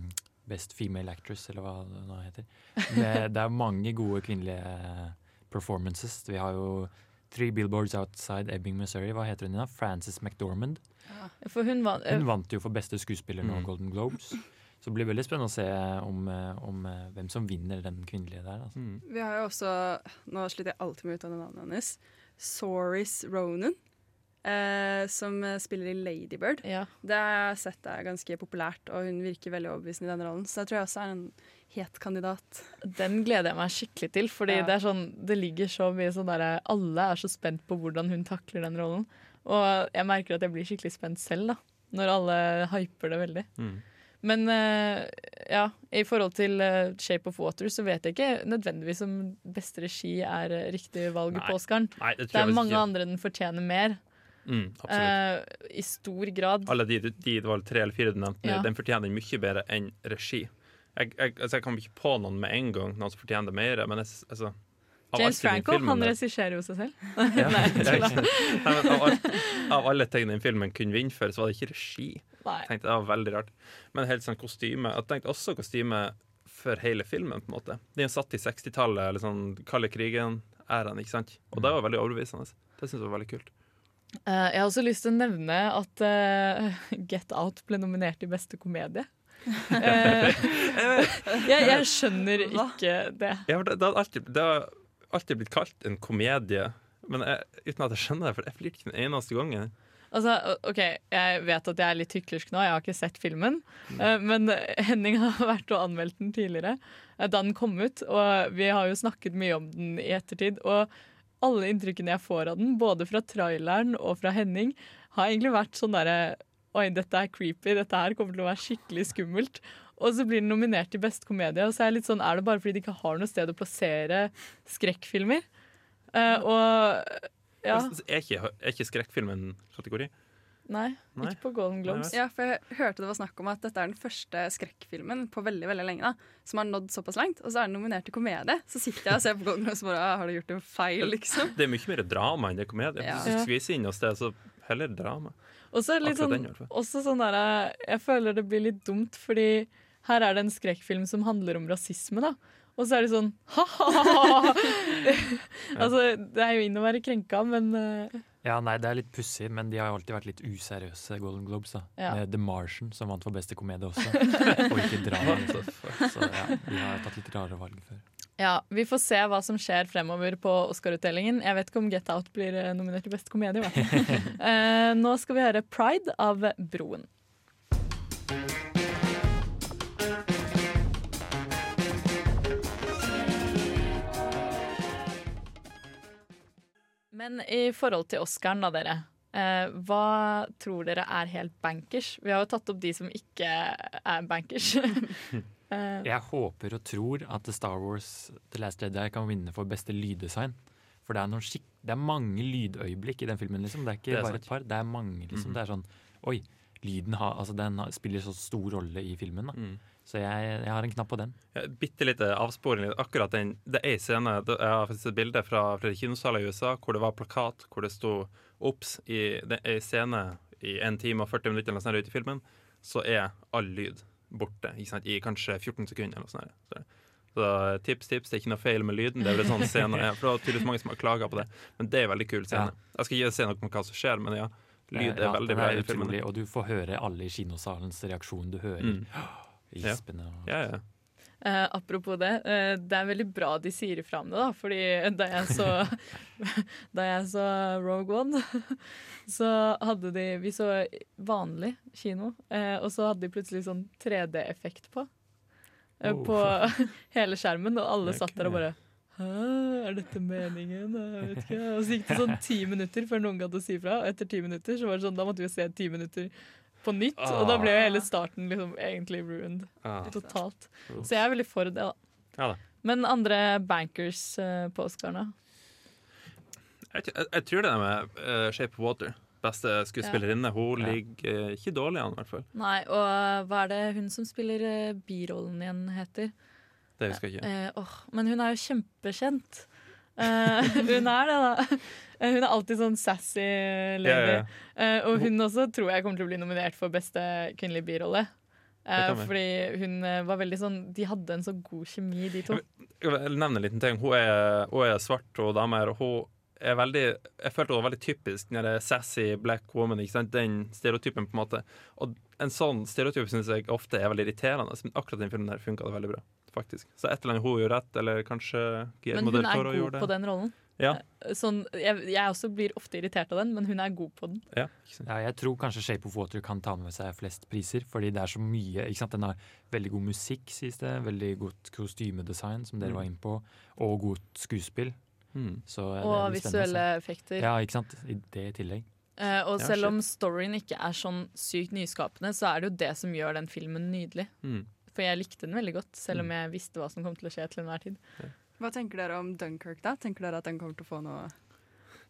best female actress, eller hva det nå heter. Det, det er mange gode kvinnelige performances. Vi har jo Three Billboards Outside Ebbing, Missouri. Hva heter hun da? Frances McDormand. For hun var Hun vant jo for beste skuespiller nå, Mm. Golden Globes. Så det blir veldig spennende å se om, eh, om eh, hvem som vinner den kvinnelige der. Altså. Mm. Vi har jo også Nå slutter jeg alltid med å uttale navnet hennes. Soris Ronan. Eh, som spiller i Ladybird. ja. Det har jeg sett er ganske populært, og hun virker veldig overbevisende i den rollen. Så jeg tror jeg også er en het kandidat. Den gleder jeg meg skikkelig til, fordi Ja. det, er sånn, det ligger så mye sånn derre Alle er så spent på hvordan hun takler den rollen. Og jeg merker at jeg blir skikkelig spent selv, da. Når alle hyper det veldig. Mm. Men eh, ja, i forhold til eh, Shape of Water så vet jeg ikke nødvendigvis om beste regi er eh, riktig valg Nei, på Oscaren. Nei, det Det er mange ikke. andre den fortjener mer. Mm, eh, I stor grad. Alle de, de det var tre eller fire du nevnte, Ja. den fortjener mye bedre enn regi. Jeg, jeg, altså jeg kommer ikke på noen med en gang Noen som fortjener mer, men jeg, altså, James i den Franco han regisserer jo seg selv. Ja, Nei. Nei, av, alt, av alle ting den filmen kunne vinne for, så var det ikke regi. Nei. Tenkte Det var veldig rart. Men helt sånn kostyme Jeg tenkte også kostyme for hele filmen, på en måte. De er satt i 60-tallet, eller sånn kalde krigen-æraen, ikke sant? Og det var veldig overbevisende. Det syns jeg var veldig kult. Uh, jeg har også lyst til å nevne at uh, Get Out ble nominert til beste komedie. Uh, jeg, jeg skjønner ikke det. Ja, det, det, det alltid blitt kalt en komedie, men jeg, uten at jeg skjønner det, for jeg flirte ikke den eneste gangen. Altså, ok, Jeg vet at jeg er litt hyklersk nå, jeg har ikke sett filmen. eh, men Henning har vært og anmeldt den tidligere eh, da den kom ut. Og vi har jo snakket mye om den i ettertid. Og alle inntrykkene jeg får av den, både fra traileren og fra Henning, har egentlig vært sånn derre Oi, dette er creepy, dette her kommer til å være skikkelig skummelt. Og så blir den nominert til beste komedie. Og så er jeg litt sånn, er det bare fordi de ikke har noe sted å plassere skrekkfilmer? Uh, og ja, Er ikke, er ikke skrekkfilm en kategori? nei, Nei. ikke på Golden Globes. Ja, for jeg hørte det var snakk om at dette er den første skrekkfilmen på veldig veldig lenge da, som har nådd såpass langt, og så er den nominert til komedie. Så sitter jeg og ser på Golden Globes og bare «Ah, Har du gjort en feil, liksom? Det er mye mer drama enn det er komedie. Ja. Hvis du skal vise inn noe sted, så heller drama. Og så er det litt Akkurat sånn, den, også sånn der, Jeg føler det blir litt dumt, fordi her er det en skrekkfilm som handler om rasisme, da. Og så er det sånn ha-ha! altså, det er jo inn å være krenka, men uh... Ja, nei, det er litt pussig, men de har jo alltid vært litt useriøse, Golden Globes. da Ja. Med The Martian, som vant for beste komedie også. og ikke drama. Så ja, de har tatt litt rare valg før. ja, vi får se hva som skjer fremover på Oscar-utdelingen. Jeg vet ikke om Get Out blir eh, nominert til beste komedie. Eh, nå skal vi høre Pride av Broen. Men i forhold til Oscaren, da, dere. Eh, hva tror dere er helt bankers? Vi har jo tatt opp de som ikke er bankers. Eh, Jeg håper og tror at Star Wars The Last Jedi kan vinne for beste lyddesign. For det er, noen skikk det er mange lydøyeblikk i den filmen. liksom. Det er ikke Det er bare sant. et par. Det er mange, liksom. Mhm. Det er sånn Oi, lyden har, altså, den har, spiller så stor rolle i filmen. da. Mm. Så jeg, jeg har en knapp på den. Ja, Bitte lite avsporing. Akkurat den, Det er en scene Jeg har faktisk et bilde fra flere kinosaler i USA hvor det var plakat hvor det sto OBS i en scene i 1 time og 40 minutter eller sånt ute i filmen, så er all lyd borte ikke sant? i kanskje 14 sekunder. eller noe sånt. Så, så tips, tips, det er ikke noe feil med lyden. Det er vel en sånn scene. For det er tydeligvis mange som har klaga på det. Men det er en veldig kul scene. Jeg skal ikke si noe om hva som skjer, men ja. Lyd er Ja, veldig bra i filmen. Og du får høre alle i kinosalens reaksjon. Du hører Mm. gispene og Ja, ja. Eh, apropos det, uh, det er veldig bra de sier ifra om det, da. Fordi da jeg så, da jeg så Rogue One, så hadde de Vi så vanlig kino, uh, og så hadde de plutselig sånn 3D-effekt på. Oh. På hele skjermen, og alle satt der og bare Hæ, er dette meningen? Jeg vet ikke. Og så gikk det sånn ti minutter før noen gadd å si fra. Og etter ti minutter så var det sånn, da måtte vi se ti minutter på nytt. Og da ble jo hele starten liksom egentlig ruined Ah. totalt. Så jeg er veldig for det, da. Ja da. Men andre bankers eh, på Oscarene? Jeg, jeg, jeg tror det er med uh, Shape of Water. Beste skuespillerinne. Hun Ja. ligger uh, ikke dårlig an, i hvert fall. Nei, og hva er det hun som spiller uh, birollen igjen heter? Det husker jeg ikke. Uh, åh, men hun er jo kjempekjent. Eh, hun er det, da. Hun er alltid sånn sassy lady. Ja, ja, Uh, og hun også tror jeg kommer til å bli nominert for beste kvinnelige birolle. Uh, fordi hun var veldig sånn De hadde en så god kjemi, de to. Jeg vil nevne en liten ting. Hun er, hun er svart og dame, hun er veldig Jeg følte hun var veldig typisk den sassy black woman. Den stereotypen, på en måte. Og en sånn stereotyp syns jeg ofte er veldig irriterende. Men akkurat den filmen her funka det veldig bra. Faktisk. Så et eller annet hun gjør rett, eller kanskje Men hun del er Toro god på den rollen. Ja. Sånn, jeg, jeg også blir ofte irritert av den, men hun er god på den. ja. Ja, jeg tror kanskje Shape of Water kan ta med seg flest priser, fordi det er så mye. ikke sant? Den har veldig god musikk, sies det. Veldig godt kostymedesign, som dere Mm. var inne på. Og godt skuespill. Mm. Så det Og visuelle effekter. Ja, ikke sant. I det i tillegg. Eh, og Ja, selv shit. om storyen ikke er sånn sykt nyskapende, så er det jo det som gjør den filmen nydelig. Mm. For jeg likte den veldig godt, selv om Mm. jeg visste hva som kom til å skje til enhver tid. Hva tenker dere om Dunkerque, da? Tenker dere at den kommer til å få noe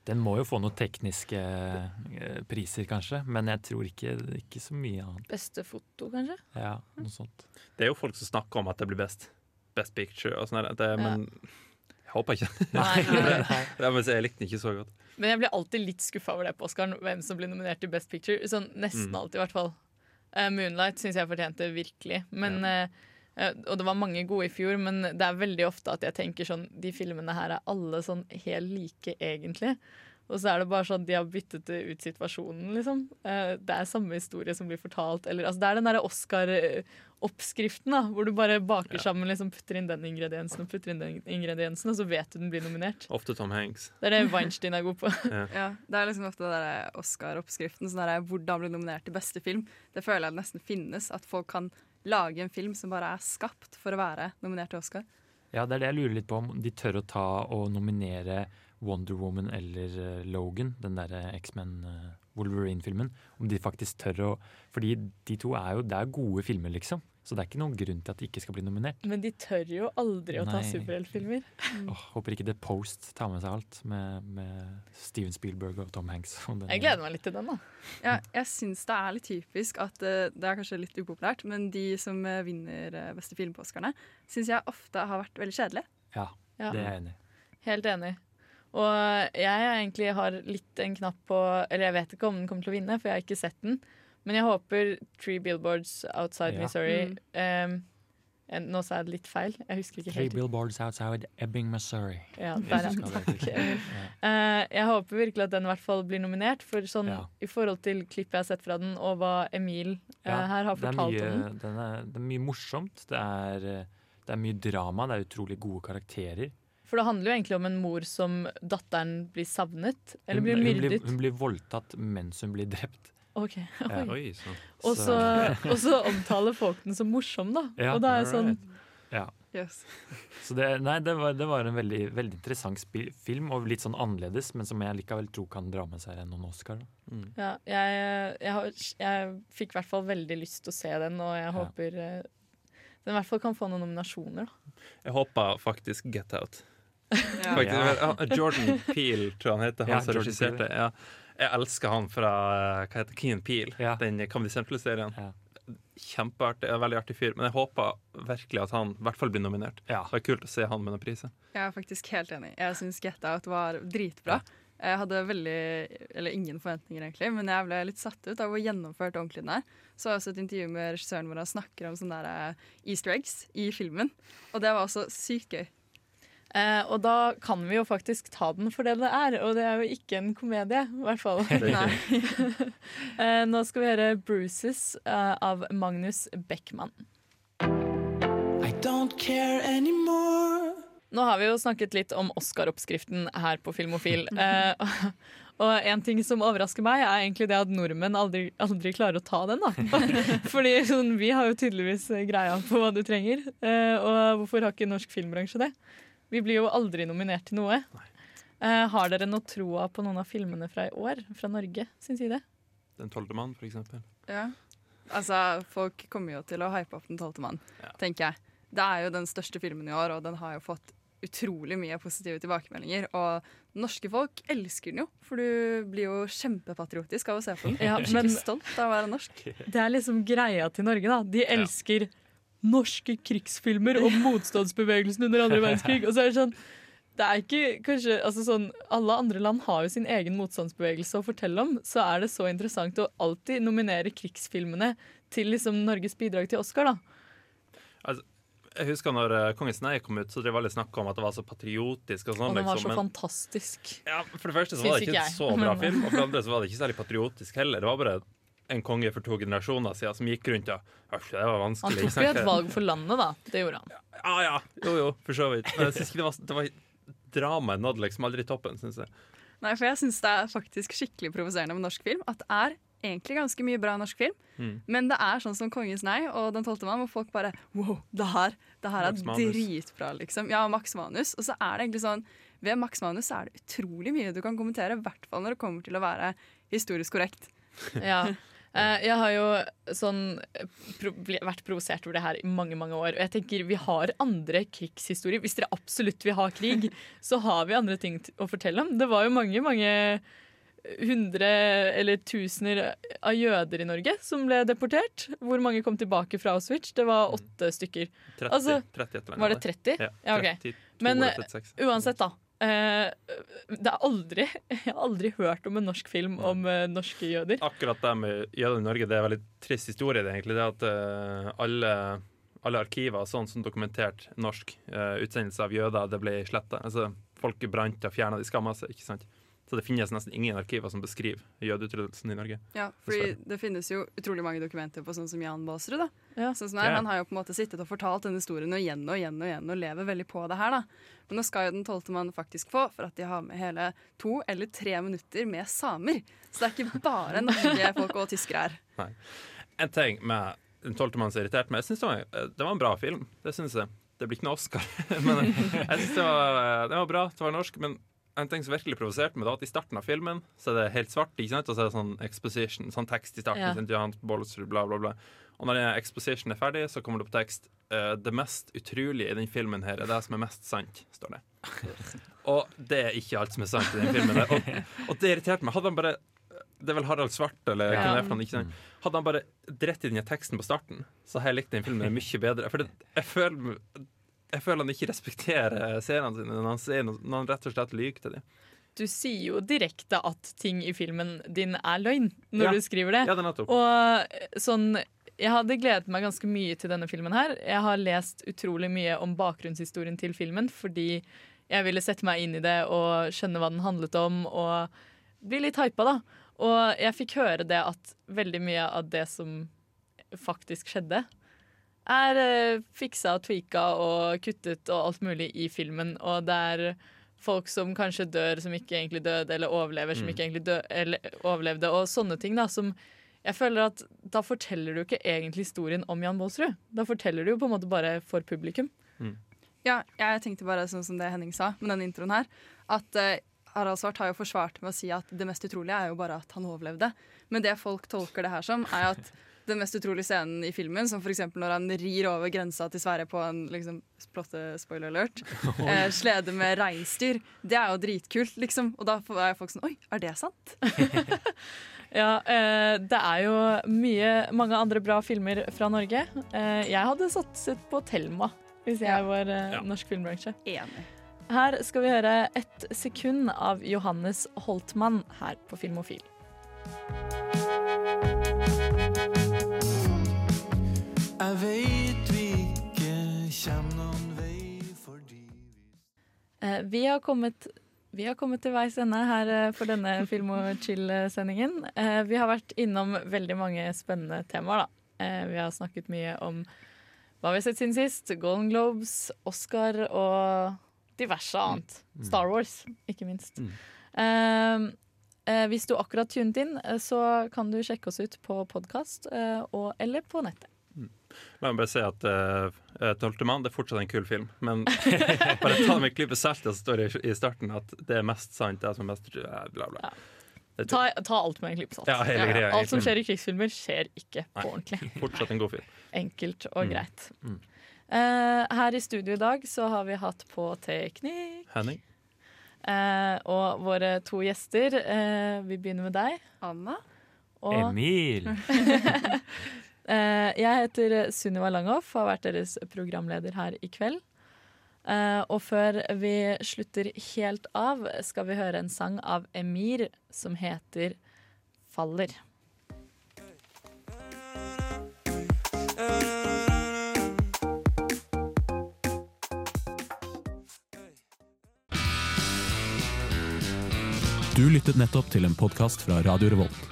Den må jo få noen tekniske eh, priser, kanskje, men jeg tror ikke, ikke så mye annet. Beste foto, kanskje? Ja, noe sånt. Det er jo folk som snakker om at det blir best. Best picture og sånn. men ja. Jeg håper ikke. Nei, nei. Må jeg likte den ikke så godt. Men jeg blir alltid litt skuffa over det på Oscaren, hvem som blir nominert til Best Picture. Sånn Nesten Mm. alltid, i hvert fall. Eh, 'Moonlight' syns jeg fortjente virkelig. Men, ja. uh, og det var mange gode i fjor, men det er veldig ofte at jeg tenker sånn De filmene her er alle sånn helt like, egentlig. Og så er det bare sånn de har byttet ut situasjonen, liksom. Eh, det er samme historie som blir fortalt. Eller, altså, det er den derre Oscar-oppskriften, da, hvor du bare baker sammen, liksom, putter inn den ingrediensen og putter inn den ingrediensen, og så vet du den blir nominert. Ofte Tom Hanks. Det er det Weinstein er god på. Ja, Det er liksom ofte den Oscar-oppskriften. Sånn der, hvordan bli nominert til beste film. Det føler jeg nesten finnes. At folk kan lage en film som bare er skapt for å være nominert til Oscar. Ja, det er det jeg lurer litt på, om de tør å ta og nominere Wonder Woman eller eh, Logan, den derre X-Men eh, Wolverine-filmen. Om de faktisk tør å Fordi de to er jo Det er gode filmer, liksom. Så det er ikke noen grunn til at de ikke skal bli nominert. Men de tør jo aldri å ta Nei. superheltfilmer. Åh, håper ikke The Post tar med seg alt, med, med Steven Spielberg og Tom Hanks. og den- Jeg gleder meg litt til den, da. Ja, jeg syns det er litt typisk at eh, det er kanskje litt upopulært, men de som vinner beste film på Oscarene, syns jeg ofte har vært veldig kjedelige. Ja, Ja. det er jeg enig i. Helt enig. Og jeg egentlig har litt en knapp på Eller jeg vet ikke om den kommer til å vinne, for jeg har ikke sett den. Men jeg håper Three Billboards Outside Ja. Missouri Mm. um, en- Nå sa jeg det litt feil. Jeg husker ikke Three helt. billboards outside Ebbing, Missouri. Ja, der, er ja. Takk. Eh, jeg håper virkelig at den i hvert fall blir nominert, for sånn Ja. i forhold til klippet jeg har sett fra den, og hva Emil uh, her har fortalt mye, om den. den er, det er mye morsomt. Det er, eh, det er mye drama. Det er utrolig gode karakterer. For det handler jo egentlig om en mor som datteren blir savnet, eller Hun- blir hun myrdet. Hun blir voldtatt mens hun blir drept. Ok, oi. Oi. Og så, og så omtaler folk den som morsom, da. Ja, og da er jeg sånn Ja. Yes. Så det, nei, det, var, det var en veldig, veldig interessant spi- film, og litt sånn annerledes, men som jeg likevel tror kan dra med seg noen Oscar. da. Mm. Ja, jeg, jeg, har, jeg fikk i hvert fall veldig lyst til å se den, og jeg håper eh, den i hvert fall kan få noen nominasjoner. Da. Jeg håper faktisk Get Out. Ja. Faktisk, Jordan Peel, tror jeg han heter. Han Ja, som regisserte. Ja. Jeg elsker han fra eh, hva heter Keen Peel, Ja. den Comedy Central-serien. Ja. Kjempeartig. en Veldig artig fyr. Men jeg håper virkelig at han i hvert fall blir nominert. Ja. Det er kult å se han med noen priser. Jeg er faktisk helt enig. Jeg syns Get Out var dritbra. Jeg hadde veldig, eller ingen forventninger, egentlig, men jeg ble litt satt ut av hvor gjennomført ordentlig den er. Så har jeg også et intervju med regissøren hvor han snakker om sånne der eh, easter eggs i filmen. Og det var også sykt gøy. Eh, og da kan vi jo faktisk ta den for det det er, og det er jo ikke en komedie, i hvert fall. Nei. Eh, nå skal vi høre 'Bruces' eh, av Magnus Beckmann. I don't care anymore. Nå har vi jo snakket litt om Oscar-oppskriften her på Filmofil. Eh, og en ting som overrasker meg, er egentlig det at nordmenn aldri, aldri klarer å ta den. da. Fordi sånn, vi har jo tydeligvis greia på hva du trenger. Eh, og hvorfor har ikke norsk filmbransje det? Vi blir jo aldri nominert til noe. Uh, har dere noe troa på noen av filmene fra i år, fra Norge sin side? Den tolvte mann, for eksempel. Ja. Altså, folk kommer jo til å hype opp Den tolvte mann, tenker jeg. Det er jo den største filmen i år, og den har jo fått utrolig mye positive tilbakemeldinger. Og norske folk elsker den jo, for du blir jo kjempepatriotisk av å se på den. Ja, Skikkelig men- stolt av å være norsk. Det er liksom greia til Norge, da. De elsker norske krigsfilmer om motstandsbevegelsen under andre verdenskrig. Og så er det sånn det er ikke kanskje, altså sånn, Alle andre land har jo sin egen motstandsbevegelse å fortelle om. Så er det så interessant å alltid nominere krigsfilmene til liksom Norges bidrag til Oscar. da. Altså, jeg husker når uh, Kongens nei kom ut, så drev alle snakka om at det var så patriotisk. Og, sånn, Og den var så liksom, men- fantastisk. Ja, For det første så var det ikke jeg, så bra film, og for det andre så var det ikke særlig patriotisk heller. Det var bare en konge for to generasjoner siden som gikk rundt og «Æsj, Det var vanskelig. Han tok jo et valg for landet, da. Det gjorde han. Ja, ja. Jo, jo, for så vidt. Men jeg synes ikke det var, det var Dramaet nådde liksom aldri toppen, syns jeg. Nei, for jeg syns det er faktisk skikkelig provoserende med norsk film. At det er egentlig ganske mye bra norsk film, Mm. men det er sånn som 'Kongens nei' og 'Den tolvte mann', hvor folk bare Wow, det her, det her er Manus. dritbra, liksom. Ja, Max Manus. Og så er det egentlig sånn Ved Max Manus er det utrolig mye du kan kommentere, i hvert fall når det kommer til å være historisk korrekt. Ja. Eh, jeg har jo sånn pro vært provosert over det her i mange mange år. Og jeg tenker vi har andre krigshistorier. Hvis dere absolutt vil ha krig, så har vi andre ting å fortelle om. Det var jo mange, mange hundre eller tusener av jøder i Norge som ble deportert. Hvor mange kom tilbake fra Auschwitz? Det var åtte stykker. 30, Altså, 30 et eller annet. Var det 30? Ja, Ja, ok. 32 Men eh, 36. uansett, da. Eh, det er aldri Jeg har aldri hørt om en norsk film om eh, norske jøder. Akkurat det med jøder i Norge, det er en veldig trist historie. Det egentlig det at eh, alle, alle arkiver sånn som dokumentert norsk uh, utsendelse av jøder, det ble sletta. Altså, folk brant og fjerna, de skamma seg. ikke sant? Så det finnes nesten ingen arkiver som beskriver jødeutryddelsen i Norge. Ja, fordi det finnes jo utrolig mange dokumenter på sånn som Jan Baasrud. da. Ja. Sånn som det er. Ja. Han har jo på en måte sittet og fortalt denne historien og igjen og igjen og igjen og lever veldig på det her. da. Men nå skal jo den tolvte mann faktisk få, for at de har med hele to eller tre minutter med samer. Så det er ikke bare norske folk og tyskere her. En ting med Den tolvte mann som irriterte meg, jeg synes det, var, det var en bra film. Det synes jeg. Det blir ikke noe Oscar, men jeg synes det var, det var bra. Det var norsk. Men en ting som virkelig provoserte meg, da, at i starten av filmen så er det helt svart, ikke sant? og så er det sånn exposition, sånn tekst i starten. Ja. ikke bolster, bla, bla, bla. Og når den exposition er ferdig, så kommer det på tekst eh, Det mest utrolige i den filmen her er det som er mest sant, står det. Og det er ikke alt som er sant i den filmen. der. Og, og det irriterte meg. Hadde han bare Det er vel Harald Svart, eller Ja. hvem det er? Hadde han bare dritt i den teksten på starten, så hadde jeg likt den filmen mye bedre. For det, jeg føler jeg føler han ikke respekterer seerne sine når han, ser, når han rett og slett lyver til dem. Du sier jo direkte at ting i filmen din er løgn når Ja. du skriver det. Ja, det er nettopp. Og eh, sånn Jeg hadde gledet meg ganske mye til denne filmen her. Jeg har lest utrolig mye om bakgrunnshistorien til filmen fordi jeg ville sette meg inn i det og skjønne hva den handlet om, og bli litt hypa, da. Og jeg fikk høre det at veldig mye av det som faktisk skjedde, er eh, fiksa og tweaka og kuttet og alt mulig i filmen. Og det er folk som kanskje dør som ikke egentlig døde, eller overlever som Mm. ikke egentlig dø eller overlevde, og sånne ting da, som jeg føler at da forteller du ikke egentlig historien om Jan Baalsrud. Da forteller du jo på en måte bare for publikum. Ja, jeg tenkte bare sånn som det Henning sa med den introen her, at uh, Harald Svart har jo forsvart med å si at det mest utrolige er jo bare at han overlevde. Men det folk tolker det her som, er at den mest utrolige scenen i filmen, som f.eks. når han rir over grensa til Sverige på en liksom, plotte spoiler alert, eh, slede med reinsdyr, det er jo dritkult, liksom. Og da er folk sånn Oi, er det sant? Ja, eh, det er jo mye, mange andre bra filmer fra Norge. Eh, jeg hadde satset på Thelma hvis jeg Ja. var eh, Ja. norsk filmbransje. Enig. Her skal vi høre ett sekund av Johannes Holtmann her på Filmofil. Jeg veit vi ikke kjem noen vei fordi vi vi, har kommet, vi har kommet til veis ende her eh, for denne Film og chill-sendingen. Eh, vi har vært innom veldig mange spennende temaer. Da. Eh, vi har snakket mye om hva vi har sett siden sist. Golden Globes, Oscar og diverse annet. Star Wars, ikke minst. Mm. Eh, eh, hvis du akkurat tunet inn, eh, så kan du sjekke oss ut på podkast eh, og- eller på nettet. La meg bare si at uh, Tolvte mann det er fortsatt en kul film, men bare ta med en klype salt. Det står i, i starten at det er mest sant, det som er mest eh, bla, bla. Ja. Det Ta, ta alt med en klype salt. Ja, hele greia, alt som skjer i krigsfilmer, skjer ikke Nei. på ordentlig. fortsatt en god film. Enkelt og Mm. greit. Mm. Uh, her i studio i dag så har vi hatt på teknikk. Henning? Uh, og våre to gjester. Uh, vi begynner med deg. Anna? Og Emil! eh, jeg heter Sunniva Langhoff, har vært deres programleder her i kveld. Eh, og før vi slutter helt av, skal vi høre en sang av Emir som heter 'Faller'. Du lyttet nettopp til en podkast fra Radio Revolt.